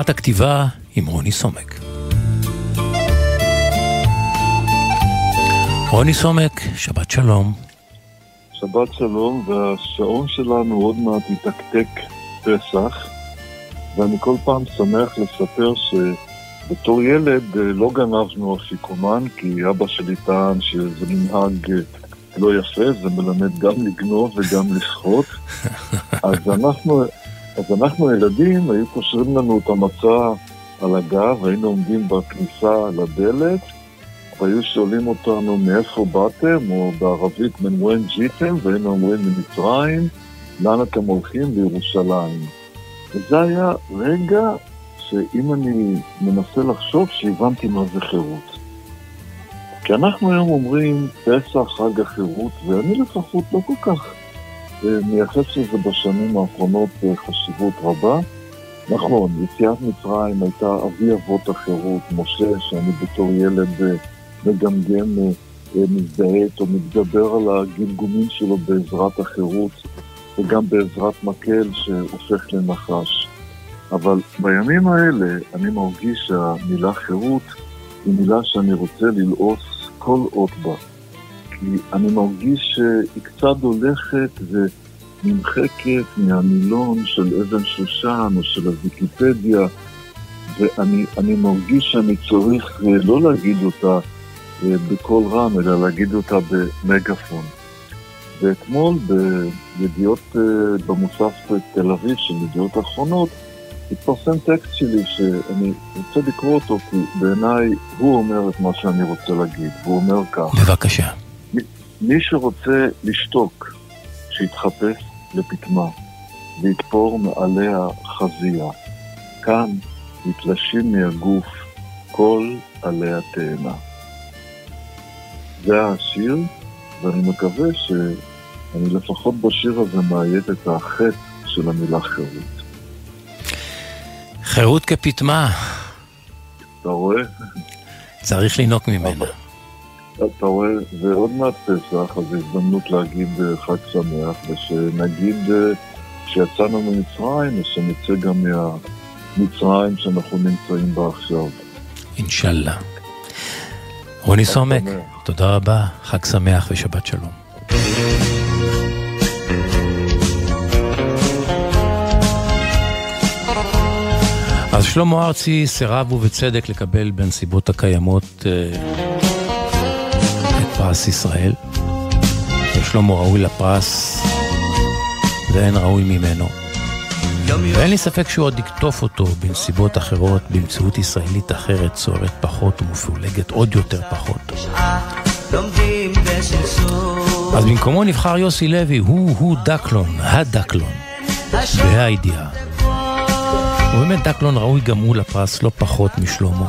שמחת הכתיבה עם רוני סומק. רוני סומק, שבת שלום. שבת שלום, והשעון שלנו עוד מעט יתקתק פסח, ואני כל פעם שמח לספר שבתור ילד אה, לא גנבנו אפיקומן, כי אבא שלי טען שזה מנהג אה, לא יפה, זה מלמד גם לגנוב וגם לשחוט. [LAUGHS] אז אנחנו, אז אנחנו הילדים, היו קושרים לנו את המצע על הגב, היינו עומדים בכניסה לדלת, והיו שואלים אותנו מאיפה באתם, או בערבית מן ווין ג'יתם, והיינו אומרים ממצרים, לאן אתם הולכים? לירושלים. וזה היה רגע שאם אני מנסה לחשוב, שהבנתי מה זה חירות. כי אנחנו היום אומרים פסח, חג החירות, ואני לפחות לא כל כך מייחס לזה בשנים האחרונות אה, חשיבות רבה. נכון, יציאת מצרים הייתה אבי אבות החירות, משה, שאני בתור ילד אה, מגמגם, אה, מזדהה איתו, מתגבר על הגמגומים שלו בעזרת החירות, וגם בעזרת מקל שהופך לנחש. אבל בימים האלה אני מרגיש שהמילה חירות היא מילה שאני רוצה ללעוס כל אות בה. כי אני מרגיש שהיא קצת הולכת ונמחקת מהמילון של אבן שושן או של הוויקיפדיה, ואני אני מרגיש שאני צריך אה, לא להגיד אותה אה, בקול רם, אלא להגיד אותה במגפון. ואתמול בידיעות, אה, במוסף תל אביב של ידיעות אחרונות, התפרסם טקסט שלי שאני רוצה לקרוא אותו, כי בעיניי הוא אומר את מה שאני רוצה להגיד. הוא אומר כך: בבקשה. מי- שרוצה לשתוק, שיתחפש לפטמה, ויתפור מעליה חזייה. כאן מתלשים מהגוף כל עלי התאנה. זה השיר, ואני מקווה שאני לפחות בשיר הזה מאייד את החטא של המילה חירות. חירות כפטמה, אתה רואה? צריך לינוק ממנה. אתה רואה, זה עוד מעט פסח, אז הזדמנות להגיד אה, חג שמח, ושנגיד אה, שיצאנו ממצרים, ושנצא גם מהמצרים שאנחנו נמצאים בה עכשיו. אינשאללה. רוני סומק, תודה רבה, חג שמח ושבת שלום. אז שלמה ארצי סירב ובצדק לקבל בנסיבות הקיימות אה, פרס ישראל. ושלמה ראוי לפרס ואין ראוי ממנו. ואין לי ספק שהוא עוד יקטוף אותו בנסיבות אחרות, במציאות ישראלית אחרת, צוערת פחות ומפולגת עוד יותר פחות. אז במקומו נבחר יוסי לוי, הוא-הוא דקלון, הדקלון, בהידיעה. ובאמת דקלון ראוי גם הוא לפרס לא פחות משלמה.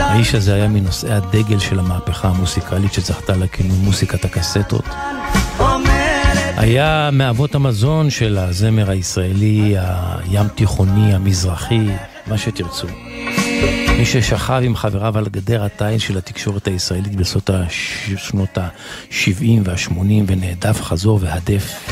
האיש הזה היה מנושאי הדגל של המהפכה המוסיקלית שזכתה לכינוי מוסיקת הקסטות. היה מאבות המזון של הזמר הישראלי, הים תיכוני, המזרחי, מה שתרצו. מי ששכב עם חבריו על גדר התיל של התקשורת הישראלית בסוף שנות ה-70 וה-80 ונעדף חזור והדף.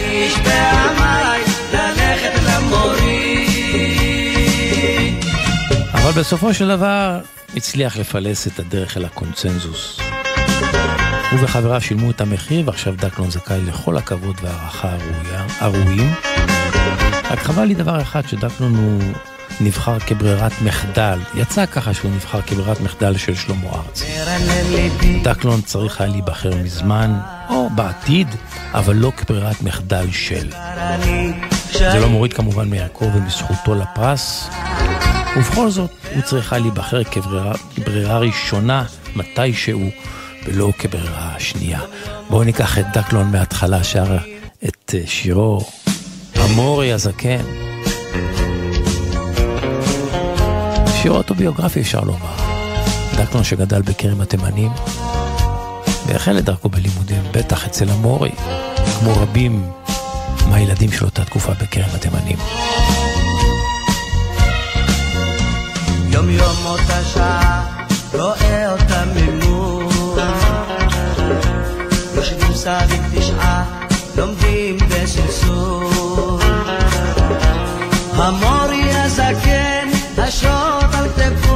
אבל בסופו של דבר הצליח לפלס את הדרך אל הקונצנזוס. הוא וחבריו שילמו את המחיר, ועכשיו דקלון זכאי לכל הכבוד והערכה הראויים. רק חבל לי דבר אחד, שדקלון הוא נבחר כברירת מחדל. יצא ככה שהוא נבחר כברירת מחדל של שלמה ארצי. דקלון צריך היה להיבחר מזמן, או בעתיד, אבל לא כברירת מחדל של. זה לא מוריד כמובן מערכו ומזכותו לפרס, ובכל זאת הוא צריכה להיבחר כברירה ראשונה מתישהו, ולא כברירה שנייה. בואו ניקח את דקלון מההתחלה, שר את שירו המורי הזקן. שיר אוטוביוגרפי אפשר לומר. דקלון שגדל בכרם התימנים, והחל את דרכו בלימודים, בטח אצל המורי, כמו רבים מהילדים של אותה תקופה בכרם התימנים. יום יום אותה שעה, רואה אותה ממול. יושבים סביב תשעה, לומדים בסלסול. המורי הזקן, השוט על כתפו,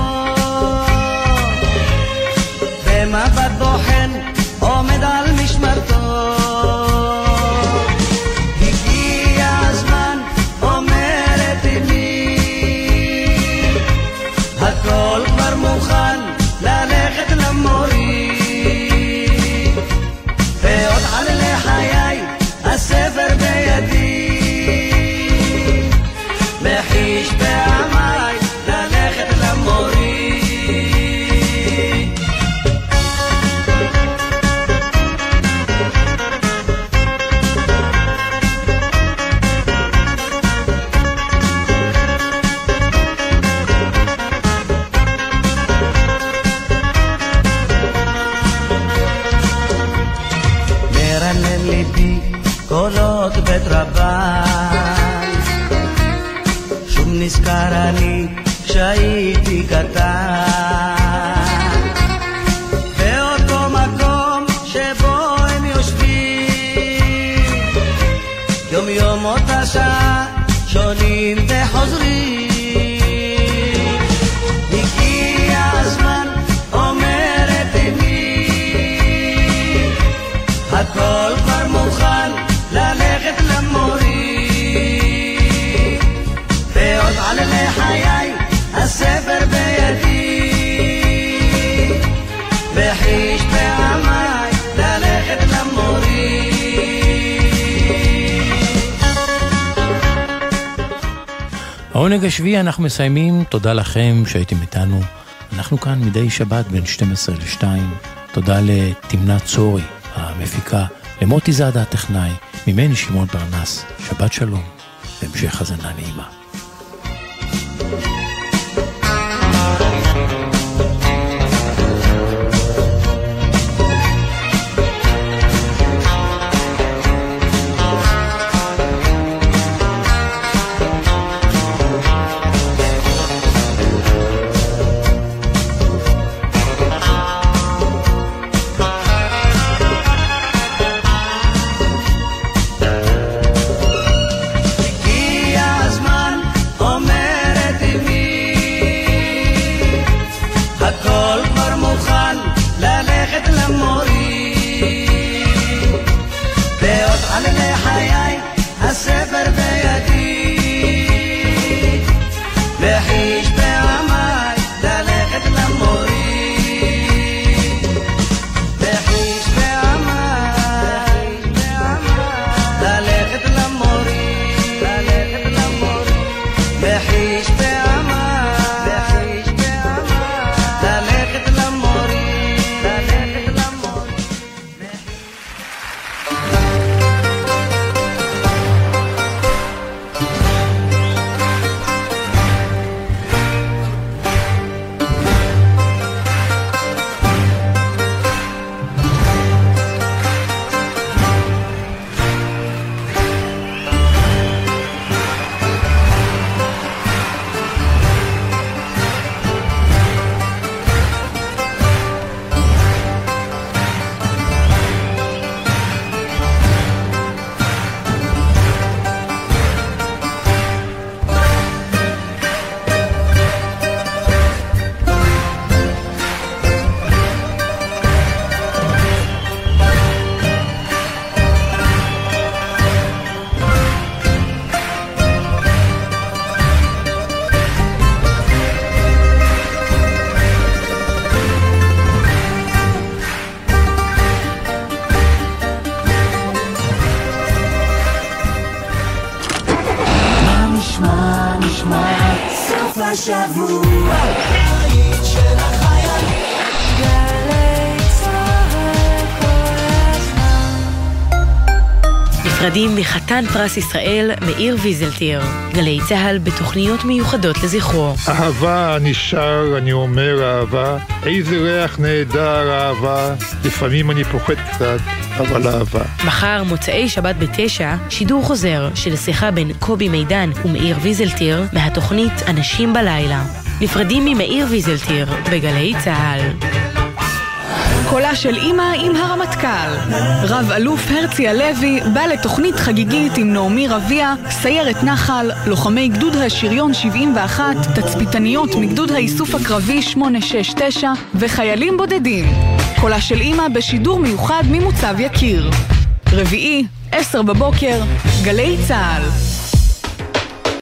העונג השביעי אנחנו מסיימים, תודה לכם שהייתם איתנו. אנחנו כאן מדי שבת בין 12 ל-2. תודה לתמנת צורי, המפיקה, למוטי זאדה הטכנאי, ממני שמעון פרנס. שבת שלום, והמשך האזנה נעימה. מחתן פרס ישראל מאיר ויזלטיר. גלי צה"ל בתוכניות מיוחדות לזכרו. אהבה נשאר, אני אומר אהבה, איזה ריח נהדר אהבה, לפעמים אני פוחד קצת, אבל אהבה. מחר, מוצאי שבת בתשע, שידור חוזר של שיחה בין קובי מידן ומאיר ויזלטיר מהתוכנית אנשים בלילה. נפרדים ממאיר ויזלטיר בגלי צה"ל. קולה של אימא עם הרמטכ"ל. רב אלוף הרצי הלוי בא לתוכנית חגיגית עם נעמי רביע, סיירת נחל, לוחמי גדוד השריון 71, תצפיתניות מגדוד האיסוף הקרבי 869 וחיילים בודדים. קולה של אימא בשידור מיוחד ממוצב יקיר. רביעי, עשר בבוקר, גלי צה"ל.